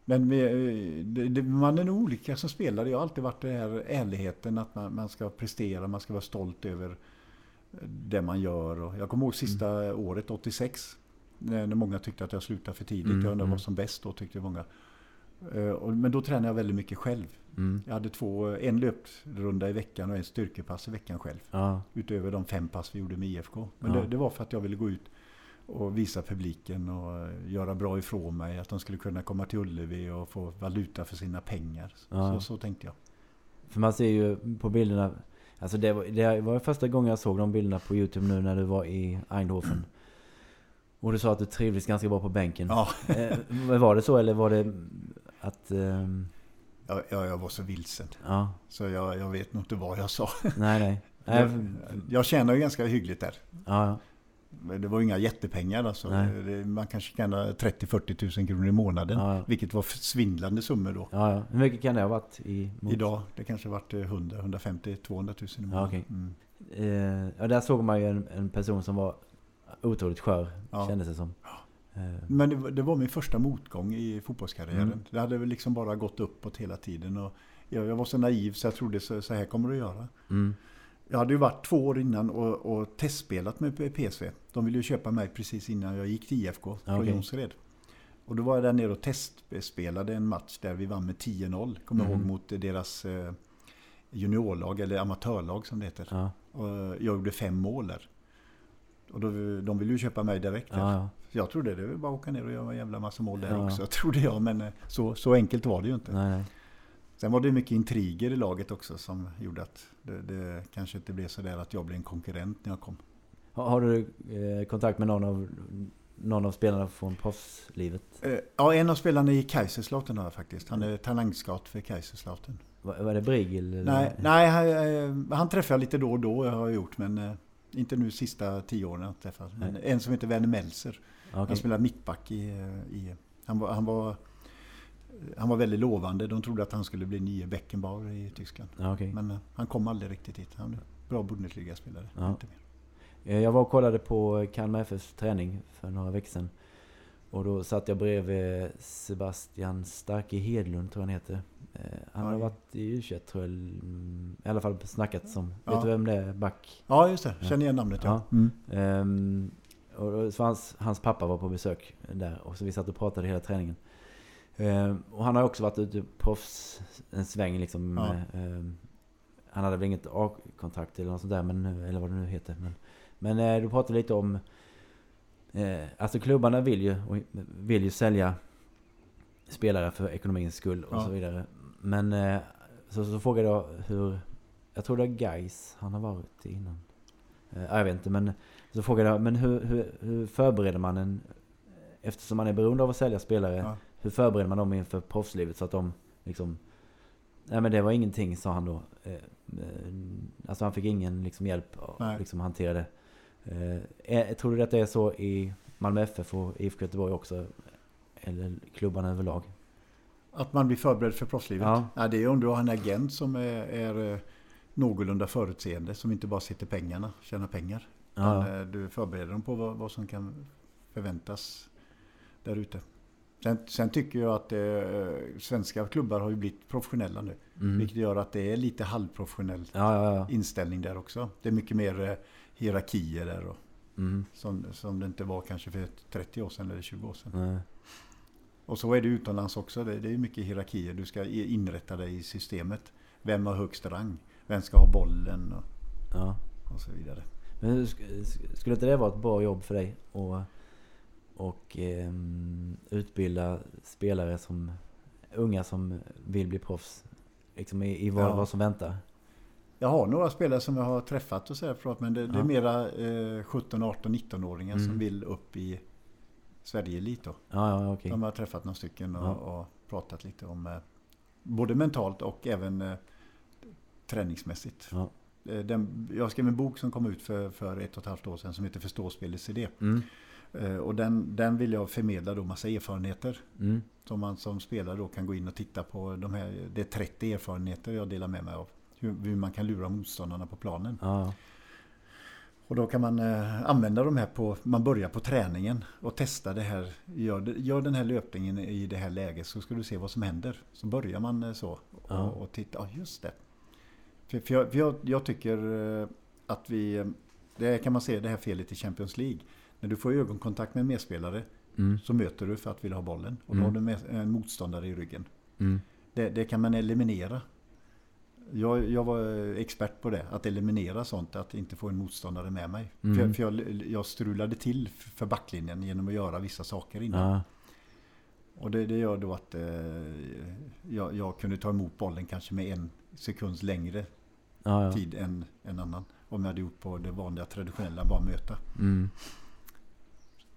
Men vi, man är nog olika som spelare. Jag har alltid varit den här ärligheten att man, man, ska prestera, man ska vara stolt över det man gör. Jag kommer ihåg sista mm. året, 86, när många tyckte att jag slutade för tidigt. Mm, jag undrar mm. vad som bäst då, tyckte många. Eh, men då tränade jag väldigt mycket själv. Mm. Jag hade två, en löprunda i veckan och en styrkepass i veckan själv. Ja. Utöver de fem pass vi gjorde med IFK. Men ja. det, det, var för att jag ville gå ut och visa publiken och göra bra ifrån mig. Att de skulle kunna komma till Ullevi och få valuta för sina pengar. Ja. Så, så tänkte jag. För man ser ju på bilderna. Alltså det var, det var första gången jag såg de bilderna på Youtube nu när du var i Eindhoven. Och du sa att du trivdes ganska bra på bänken. Ja. Eh, var det så eller var det att... Um... Ja, jag var så vilsen. Ja. Så jag, jag vet nog inte vad jag sa. Nej, nej. Jag, jag tjänar ju ganska hyggligt där. Ja, det var inga jättepengar alltså. Man kanske tjänade 30-40 000 kronor i månaden. Ja, ja. Vilket var svindlande summor då. Ja. Hur mycket kan det ha varit? I mot? Idag? Det kanske varit 100, 150, 200 000 i månaden. Ja, okay. mm. eh, där såg man ju en, en person som var otroligt skör. Ja. Kändes det som. Eh. Men det, det, var min första motgång i fotbollskarriären. Mm. Det hade väl liksom bara gått uppåt hela tiden. Och jag, jag var så naiv så jag trodde så, så här kommer det att göra. Mm. Jag hade ju varit två år innan och, och testspelat med PSV. De ville ju köpa mig precis innan jag gick till IFK från okay. Jonsered. Och då var jag där nere och testspelade en match där vi vann med 10-0. Kommer mm. ihåg mot deras eh, juniorlag eller amatörlag som det heter. Ja. Och jag gjorde fem mål där. Och då, de ville ju köpa mig direkt. Ja, ja. Jag trodde det var bara att åka ner och göra en jävla massa mål där också. Trodde jag, men eh, så, så enkelt var det ju inte. Nej, nej. Sen var det mycket intriger i laget också som gjorde att det, det kanske inte blev så där att jag blev en konkurrent när jag kom. Har, har du eh, kontakt med någon av, någon av spelarna från proffslivet? Eh, ja, en av spelarna i Kaiserslautern har jag faktiskt. Han är talangscout för Kaiserslautern. Var, var det Brigel? Nej, nej han, eh, han träffar jag lite då och då, jag har gjort. Men inte nu sista tio åren jag träffat. En som heter Werner Melser. Okay. Han spelar mittback i, i han var, han var han var väldigt lovande. De trodde att han skulle bli nye Beckenbauer i Tyskland. Ja, okay. Men uh, han kom aldrig riktigt dit. Han är bra Bundesliga-spelare. Ja. Eh, jag var och kollade på Kalmar FFs träning för några veckor sedan. Och då satt jag bredvid Sebastian Starke Hedlund, tror jag han heter. Eh, han ja, har varit i u tror jag. I alla fall snackat som. Ja. Vet du vem det är? Back? Ja, just det. Känner igen namnet, ja. ja. Mm. Um, och så hans, hans pappa var på besök där. Och så vi satt och pratade hela träningen. Eh, och han har också varit ute proffs en sväng liksom. Ja. Eh, han hade väl inget A-kontrakt eller något sånt där, men, eller vad det nu heter. Men, men eh, du pratade lite om... Eh, alltså klubbarna vill ju, vill ju sälja spelare för ekonomins skull och ja. så vidare. Men så, så frågade jag hur... Jag tror det är Guys han har varit innan. Jag vet inte, men så frågade jag men hur, hur, hur förbereder man en... Eftersom man är beroende av att sälja spelare. Ja hur förbereder man dem inför proffslivet så att de liksom... Nej men det var ingenting sa han då. Eh, eh, alltså han fick ingen liksom hjälp att liksom hantera det. Eh, tror du att det är så i Malmö FF och IFK Göteborg också? Eller klubbarna överlag? Att man blir förberedd för proffslivet? Ja. ja det är om du har en agent som är, är någorlunda förutseende. Som inte bara sitter pengarna, tjänar pengar. Ja. Du förbereder dem på vad, vad som kan förväntas där ute. Sen, sen, tycker jag att eh, svenska klubbar har ju blivit professionella nu. Mm. Vilket gör att det är lite halvprofessionell ja, ja, ja. inställning där också. Det är mycket mer eh, hierarkier där. Och, mm. som, som det inte var kanske för 30 år sedan eller 20 år sedan. Nej. Och så är det utomlands också. Det, det är mycket hierarkier. Du ska inrätta dig i systemet. Vem har högst rang? Vem ska ha bollen? Och, och så vidare. Men skulle inte det vara ett bra jobb för dig? Och och eh, utbilda spelare som unga som vill bli proffs? Liksom i, i vad, Ja. vad som väntar? Jag har några spelare som jag har träffat och så här, förlåt, men det, det Ja. är mera eh, 17, 18, 19-åringar Mm. som vill upp i Sverige-elit då. Ja, ja, okej. De har träffat några stycken och, Ja. och pratat lite om eh, både mentalt och även eh, träningsmässigt. Ja. Eh, Den, jag skrev en bok som kom ut för, för ett och ett halvt år sedan som heter Förstå spelets idé. Mm, Och den, den vill jag förmedla då massa erfarenheter. mm, Som man som spelare då kan gå in och titta på. De här, det är 30 erfarenheter jag delar med mig av. Hur, hur man kan lura motståndarna på planen. ja, Och då kan man eh, använda de här på, man börjar på träningen och testa det här. Gör, gör den här löpningen i det här läget så ska du se vad som händer. Så börjar man eh, så och, Ja. och titta, ja just det. För, för, jag, för jag, jag tycker eh, att vi, eh, det kan man se det här felet i Champions League. När du får ögonkontakt med en medspelare mm, så möter du för att vilja ha bollen. Och då Mm. har du en motståndare i ryggen. mm, Det, det kan man eliminera. Jag, jag var expert på det, att eliminera sånt, att inte få en motståndare med mig. Mm. För, för jag, jag strulade till för backlinjen genom att göra vissa saker innan. ja, Och det, det gör då att eh, jag, jag kunde ta emot bollen kanske med en sekunds längre ja, ja. tid än en annan. Om jag hade gjort på det vanliga traditionella, bara möta. Mm,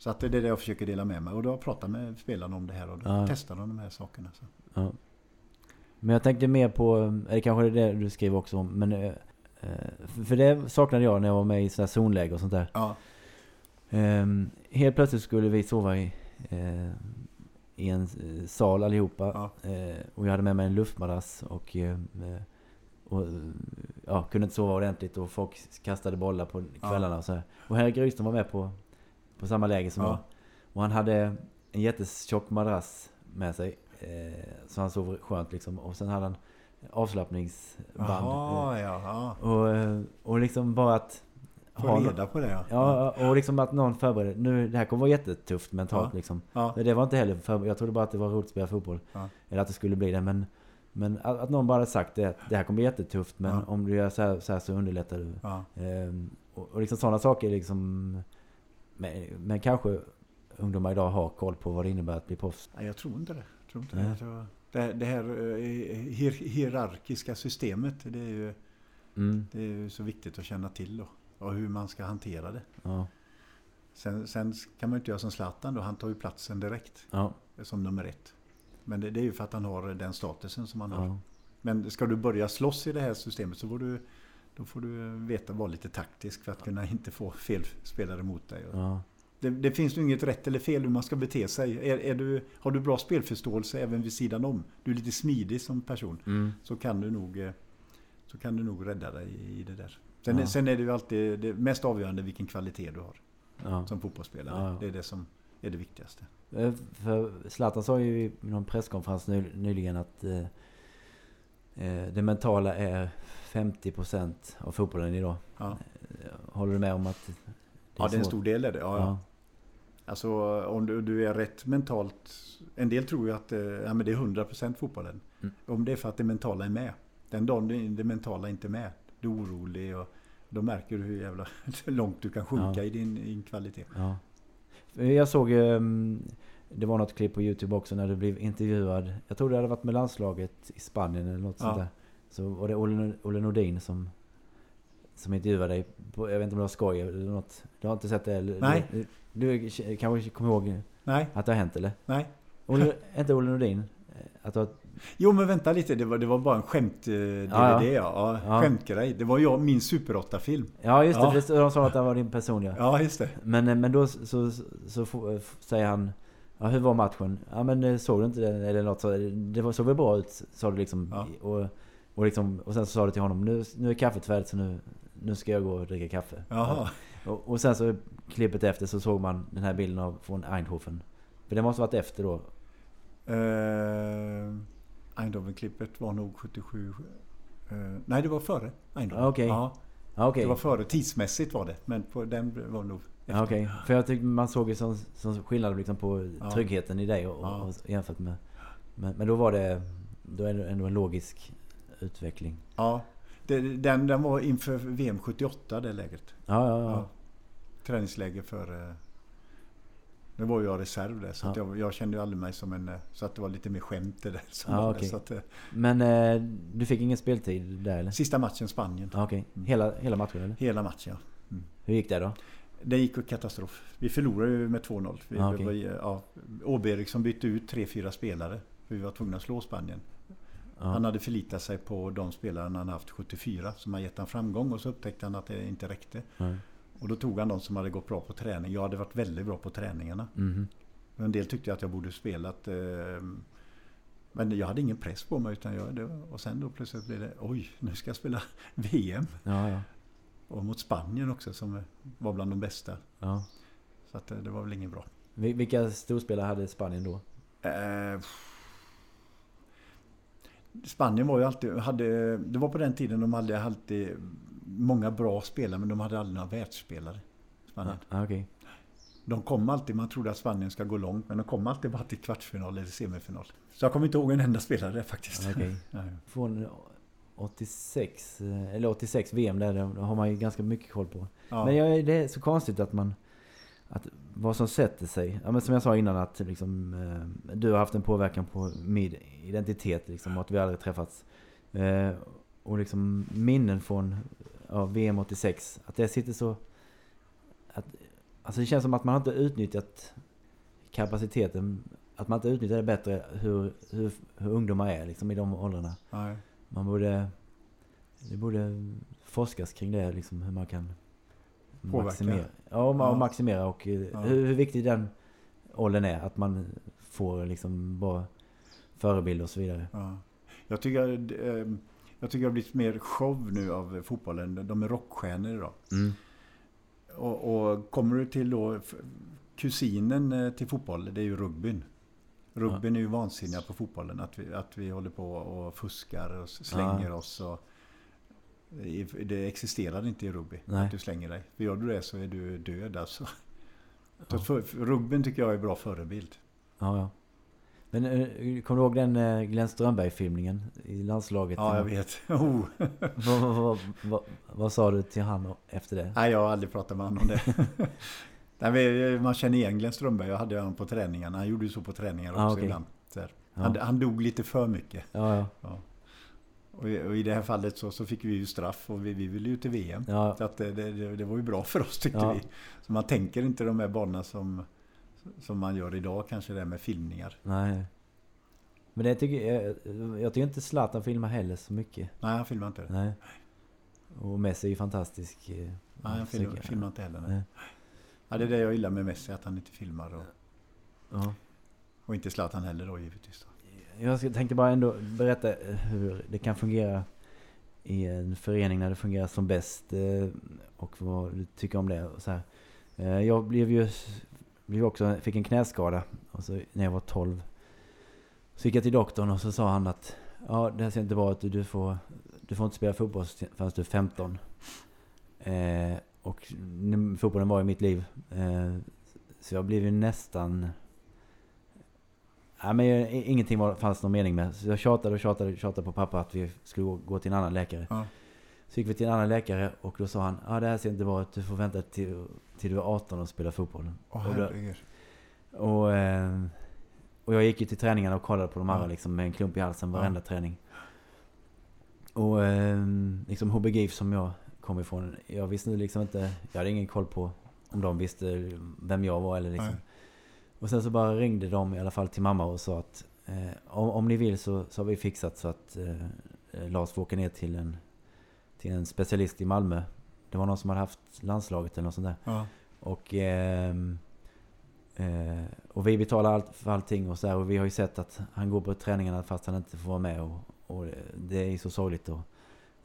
Så att det är det jag försöker dela med mig. Och då har jag pratat med spelarna om det här och då Ja. testar de de här sakerna. Så. ja. Men jag tänkte mer på, eller kanske det är det du skriver också om, men eh, eh, för- det saknade jag när jag var med i sådana här zonläge och sånt där. Ja, Ehm, helt plötsligt skulle vi sova i, eh, i en eh, sal allihopa. Ja. Eh, och jag hade med mig en luftmadrass och, eh, eh, och eh, ja, kunde inte sova ordentligt och folk kastade bollar på kvällarna och så här. Och Henrik Rydström var med på, på samma läge som Ja. jag. Och han hade en jättetjock madrass med sig. Eh, så han sov skönt liksom. Och sen hade han avslappningsband. Jaha, ja. ja. Och, eh, och liksom bara att Få ha- reda på det ja. Ja, och liksom att någon förbereder. Nu, det här kommer vara jättetufft mentalt liksom. Det var inte heller för, Jag trodde bara att det var roligt att spela fotboll. Eller att det skulle bli det. Men, men att, att någon bara hade sagt det. Det här kommer bli jättetufft. Men om du gör så här, så här så underlättar du. Ehm, och, och liksom sådana saker liksom. Men, men kanske ungdomar idag har koll på vad det innebär att bli proffs. Nej, jag tror inte det. Jag tror inte Nej. det. Det, det här eh, hier, hierarkiska systemet, det är, ju, Mm, det är ju så viktigt att känna till då. Och hur man ska hantera det. ja, Sen, sen kan man inte göra som Zlatan då. Han tar ju platsen direkt ja, som nummer ett. Men det, det är ju för att han har den statusen som han har. ja, Men ska du börja slåss i det här systemet så får du, då får du veta vara lite taktisk för att kunna inte få fel spelare mot dig. ja, Det, det finns ju inget rätt eller fel hur man ska bete sig. Är, är du, har du bra spelförståelse även vid sidan om, du är lite smidig som person, mm, så kan du nog, eh, så kan du nog rädda dig i det där. Sen, Ja. sen är det ju alltid det mest avgörande vilken kvalitet du har ja. som fotbollsspelare. Det är det som är det viktigaste. Eh, För Zlatan sa ju i någon presskonferens ny, nyligen att eh, eh, det mentala är 50% av fotbollen idag. Ja, Eh, Håller du med om att det ja det är en stor del är det. Ja, ja. Alltså om du, du är rätt mentalt. En del tror ju att eh, ja, men det är 100% fotbollen. Mm. Om det är för att det mentala är med. Den dagen det, det mentala inte är med. Du är orolig och då märker du hur jävla långt du kan sjunka Ja. i din, din kvalitet. ja. Eh, Jag såg, ehm, det var något klipp på Youtube också när du blev intervjuad. Jag tror det hade varit med landslaget i Spanien eller något Ja. sånt där. Så var det Olle, Olle Nordin som, som intervjuade dig. På, jag vet inte om det var skoj eller något. Du har inte sett det? Eller, Nej. Du, du kanske kommer ihåg Nej, att det har hänt eller? nej. Olle, inte Olle Nordin? Eh, Att du Jo men vänta lite, det var, det var bara en skämt-DVD Ja, ja, ja. ja. Ja. Skämtgrej. Det var jag, min Super 8-film. ja just det, Ja. de sa att det var din personliga. Ja, just det. Men, eh, men då så, så, så, f- säger han Ja hur var matchen? Ja men eh, såg du inte det? Eller något så, Det såg väl bra ut sa du liksom. Ja. Och, och, liksom och sen så sa du till honom nu, nu är kaffet färdigt så nu, nu ska jag gå och dricka kaffe. Jaha. Och, och sen så klippet efter så såg man den här bilden av från Eindhoven. För det måste varit efter då. Uh, Eindhoven-klippet var nog 77. eh, nej, det var före Eindhoven. Ah, okej. Ja, Ja okej. Det var före. Tidsmässigt var det. Men på den var nog. Ja, Okej, för jag tyckte man såg ju sån, sån skillnad liksom på Ja. tryggheten i dig och, Ja. och jämfört med... Men, men då var det... Då är det ändå en logisk utveckling. Ja. Det, den, den var inför VM 78 det läget. Ja, ja, ja. Ja. Träningsläge för... eh, Nu var jag reserv där så ja. jag, jag, kände ju aldrig mig som en... Eh, så att det var lite mer skämt det där. Ja, okay. så att, Men eh, du fick ingen speltid där eller? Sista matchen Spanien. Okej. Okay. Hela, hela matchen eller? Hela matchen ja. Mm. Hur gick det då? Det gick katastrof. Vi förlorade ju med 2-0. Vi, ah, okay. ja, Åbe Eriksson bytte ut 3-4 spelare. För vi var tvungna att slå Spanien. Ah. Han hade förlitat sig på de spelarna han haft 74 som har gett han framgång och så upptäckte han att det inte räckte. Mm. Och då tog han de som hade gått bra på träning. Jag hade varit väldigt bra på träningarna. Mm. En del tyckte att jag borde spelat. Eh, men jag hade ingen press på mig. Utan jag, det, och sen då plötsligt blev det oj, nu ska jag spela VM. Ja, ja. Och mot Spanien också som var bland de bästa. Ja. Så att, eh, det var väl inget bra. Vilka storspelare hade Spanien då? Eh, Spanien var ju alltid, hade, det var på den tiden de hade alltid många bra spelare men de hade aldrig några världsspelare. Spanien. Ah, okay. De kom alltid, man trodde att Spanien ska gå långt men de kom alltid bara till kvartsfinal eller semifinal. Så jag kommer inte ihåg en enda spelare faktiskt. Okay. Från 86, eh, eller 86 VM där, det har man ju ganska mycket koll på. Ja. Men jag, det är så konstigt att man... Att vad som sätter sig. Ja, men som jag sa innan att liksom, eh, du har haft en påverkan på min identitet. Liksom, och att vi aldrig träffats. Eh, och liksom minnen från ja, VM 86. Att det sitter så... Att, alltså det känns som att man inte utnyttjat kapaciteten. Att man inte utnyttjar det bättre hur, hur, hur ungdomar är liksom, i de åldrarna. Nej. Man borde... Det borde forskas kring det, liksom, hur man kan Påverka. maximera. Ja, och ja. maximera och eh, ja. hur, hur viktig den åldern är. Att man får liksom bra förebilder och så vidare. Ja. Jag tycker, eh, jag tycker det har blivit mer show nu av fotbollen. De är rockstjärnor idag. Mm. Och, och, kommer du till då kusinen eh, till fotboll, det är ju rugbyn. Rugbyn ja. är ju vansinniga på fotbollen. Att vi, att vi håller på och fuskar och slänger ja. oss. Och, det existerar inte i rugby. Nej. Att du slänger dig. För gör du det så är du död alltså. Ja. För, tycker jag är en bra förebild. Ja, ja. Men eh, kommer du ihåg den eh, Glenn Strömberg-filmningen i landslaget? Ja, jag vet. Oh. vad, vad, vad, vad, sa du till han efter det? Nej, jag har aldrig pratat med honom om det. Nej, man känner igen Glenn Strömberg. Jag hade honom på träningarna. Han gjorde ju så på träningar ah, också ah, okay. ibland. Han, ja. han, dog lite för mycket. Ja, ja. ja. Och, och, i det här fallet så, så fick vi ju straff och vi, vi ville ju till VM. Så att det, det, det, var ju bra för oss tyckte vi. Så man tänker inte de här banorna som, som man gör idag kanske det med filmningar. Nej. Men det tycker jag, jag tycker inte Zlatan filmar heller så mycket. Nej, han filmar inte. Nej. Och Messi är ju fantastisk. Eh, nej, han filmar, filmar inte heller. Nej. Ja, det är det jag gillar med Messi, att han inte filmar. Och, ja. och inte Zlatan heller då givetvis. Då. Jag tänkte bara ändå berätta hur det kan fungera i en förening när det fungerar som bäst. Eh, och vad du tycker om det. så här. Eh, jag blev ju blev också, fick en knäskada och så, när jag var 12. Så gick jag till doktorn och så sa han att ja, det här ser inte bra ut. Du får, du får inte spela fotboll förrän du är 15. Eh, och fotbollen var i mitt liv. Eh, så jag blev ju nästan Ja, men jag, ingenting var, fanns någon mening med. Så jag tjatade och tjatade och tjatade på pappa att vi skulle gå, till en annan läkare. Ja. Så gick vi till en annan läkare och då sa han ja det här ser inte bra ut. Du får vänta till, till du är 18 och spela fotboll. Oh, och, då, och, eh, och jag gick ju till träningarna och kollade på de andra liksom, med en klump i halsen varenda ja. träning. Och eh, liksom HBGIF som jag kom ifrån. Jag visste liksom inte, jag hade ingen koll på om de visste vem jag var eller liksom. Nej. Och sen så bara ringde de i alla fall till mamma och sa att eh, om, om ni vill så, så har vi fixat så att eh, Lars får åka ner till en, till en specialist i Malmö. Det var någon som hade haft landslaget eller något sånt där. Ja. Och, eh, eh, och vi betalar allt för allting och så här, Och vi har ju sett att han går på träningarna fast han inte får vara med. Och, och det är så sorgligt. Och,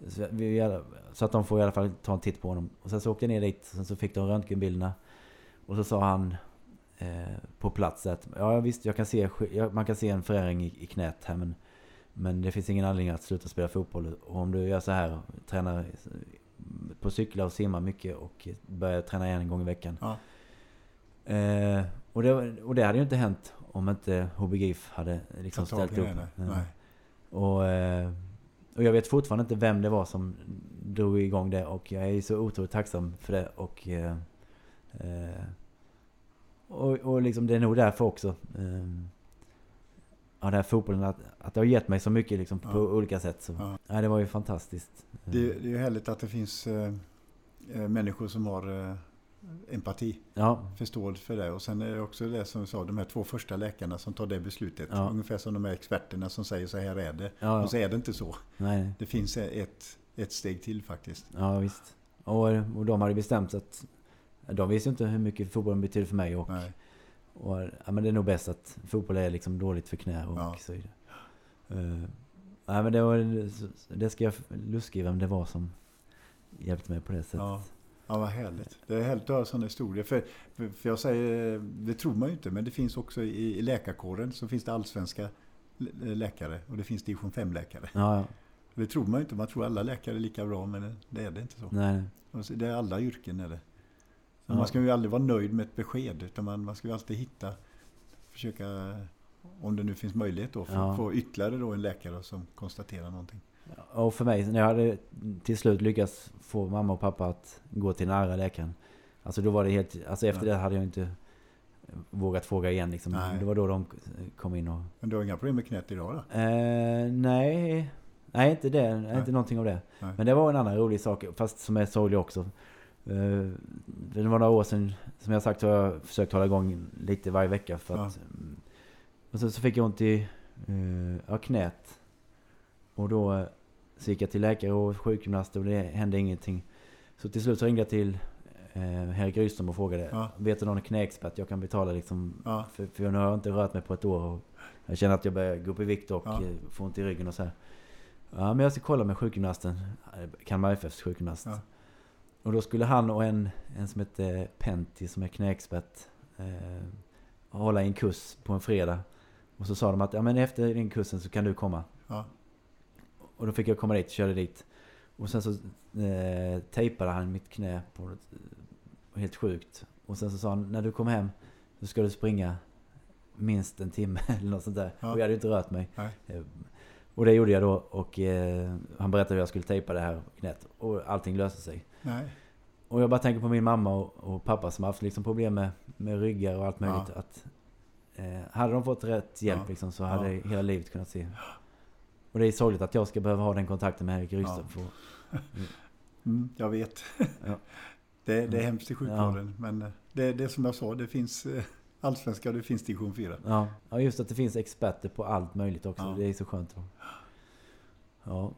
så, vi, så, att de får i alla fall ta en titt på honom. Och sen så åkte jag ner dit. Sen så fick de röntgenbilderna. Och så sa han eh, på plats att ja visst, jag kan se, man kan se en förändring i, i knät här men, men det finns ingen anledning att sluta spela fotboll. Och om du gör så här, tränar på cykla och simma mycket och börjar träna igen en gång i veckan. Ja. Eh, och, det, och det hade ju inte hänt om inte HBGIF hade liksom ställt upp. Nej. Och, eh, och jag vet fortfarande inte vem det var som drog igång det och jag är så otroligt tacksam för det. Och eh, eh och, och liksom det är nog därför också. Um, ja, den här fotbollen, att, att det har gett mig så mycket liksom, på ja. olika sätt. Så. Ja. ja. det var ju fantastiskt. Det, det är ju härligt att det finns äh, människor som har empati. Ja. Förståelse för det. Och sen är det också det som du sa, de här två första läkarna som tar det beslutet. Ja. Ungefär som de här experterna som säger så här är det. Ja, och så är det inte så. Nej. Det finns ett, ett steg till faktiskt. Ja visst. Och, och de hade bestämt att de visste inte hur mycket fotbollen betyder för mig. Och, och, ja, men det är nog bäst att fotboll är liksom dåligt för knä och ja. så vidare. Uh, ja, men det, var, det ska jag luska i vem det var som hjälpte mig på det sättet. Ja. Vad härligt. Det är härligt att höra sådana historier. För, för jag säger, det tror man ju inte, men det finns också i, i läkarkåren så finns det allsvenska läkare och det finns division 5-läkare. Ja, ja. Det tror man ju inte. Man tror alla läkare är lika bra, men det är det inte så. Nej. Det är alla yrken. Är det. Ja. Man ska ju aldrig vara nöjd med ett besked, utan man, man ska ju alltid hitta, försöka, om det nu finns möjlighet då, få, ja. få ytterligare då en läkare som konstaterar någonting. Och för mig, när jag hade till slut lyckats få mamma och pappa att gå till nära läkaren. Alltså då var det helt, alltså efter ja. det hade jag inte vågat fråga igen liksom. Nej. Det var då de kom in och... Men du har inga problem med knät idag då? Eh, nej, nej inte det. Nej. Inte någonting av det. Nej. Men det var en annan rolig sak, fast som är sorglig också. Eh, det var några år sedan, som jag sagt, så har jag försökt hålla igång lite varje vecka. För att, ja. Och så, så fick jag ont i ja, knät. Och då eh, så gick jag till läkare och sjukgymnast och det hände ingenting. Så till slut så ringde jag till eh, herr Gryström och frågade. Ja. Vet du någon knäexpert jag kan betala liksom? Ja. För, för nu har jag inte rört mig på ett år. Och jag känner att jag börjar gå upp i vikt och ja. få ont i ryggen och så här. Ja men jag ska kolla med sjukgymnasten. Kalmar FFs sjukgymnast. Ja. Och då skulle han och en, en som heter Pentti som är knäexpert eh, hålla en kurs på en fredag. Och så sa de att ja, men efter den kursen så kan du komma. Ja. Och då fick jag komma dit, körde dit. Och sen så eh, tejpade han mitt knä på något, eh, helt sjukt. Och sen så sa han, när du kommer hem så ska du springa minst en timme eller något sånt där. Ja. Och jag hade inte rört mig. Nej. Eh, och det gjorde jag då och eh, han berättade hur jag skulle tejpa det här knät. Och allting löste sig. Nej. Och jag bara tänker på min mamma och, och pappa som haft liksom problem med, med ryggar och allt möjligt. Ja. Att, eh, hade de fått rätt hjälp ja. liksom, så hade hela livet kunnat se och det är sorgligt att jag ska behöva ha den kontakten med Erik Rydström. Ja. Mm. mm, jag vet. Ja. Det, det, är mm. hemskt i sjukvården. Ja. Men eh, det, det är som jag sa, det finns eh, allsvenska och det finns division 4. Ja. ja, just att det finns experter på allt möjligt också. Det är så skönt. Ja.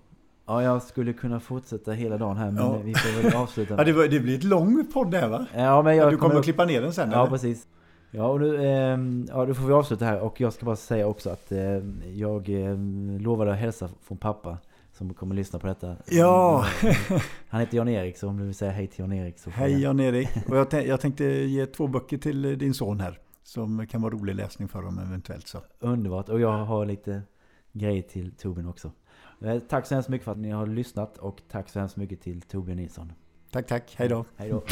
Ja, jag skulle kunna fortsätta hela dagen här, men ja. vi får väl avsluta. ja, det, var, det blir ett lång podd där va? Ja, men jag du kommer, kommer att klippa ner den sen? Ja, eller? precis. Ja, och nu, eh, ja, då får vi avsluta här. Och jag ska bara säga också att eh, jag eh, lovade att hälsa från pappa. Som kommer att lyssna på detta. Ja! Han heter Jan-Erik, så om du vill säga hej till Jan-Erik. Så hej Jan-Erik! Och jag, jag tänkte ge två böcker till eh, din son här. Som kan vara rolig läsning för dem eventuellt. Så. Underbart! Och jag har lite grejer till Torbjörn också. Eh, tack så hemskt mycket för att ni har lyssnat och tack så hemskt mycket till Torbjörn Nilsson. Tack, tack. Hej då. Hej då.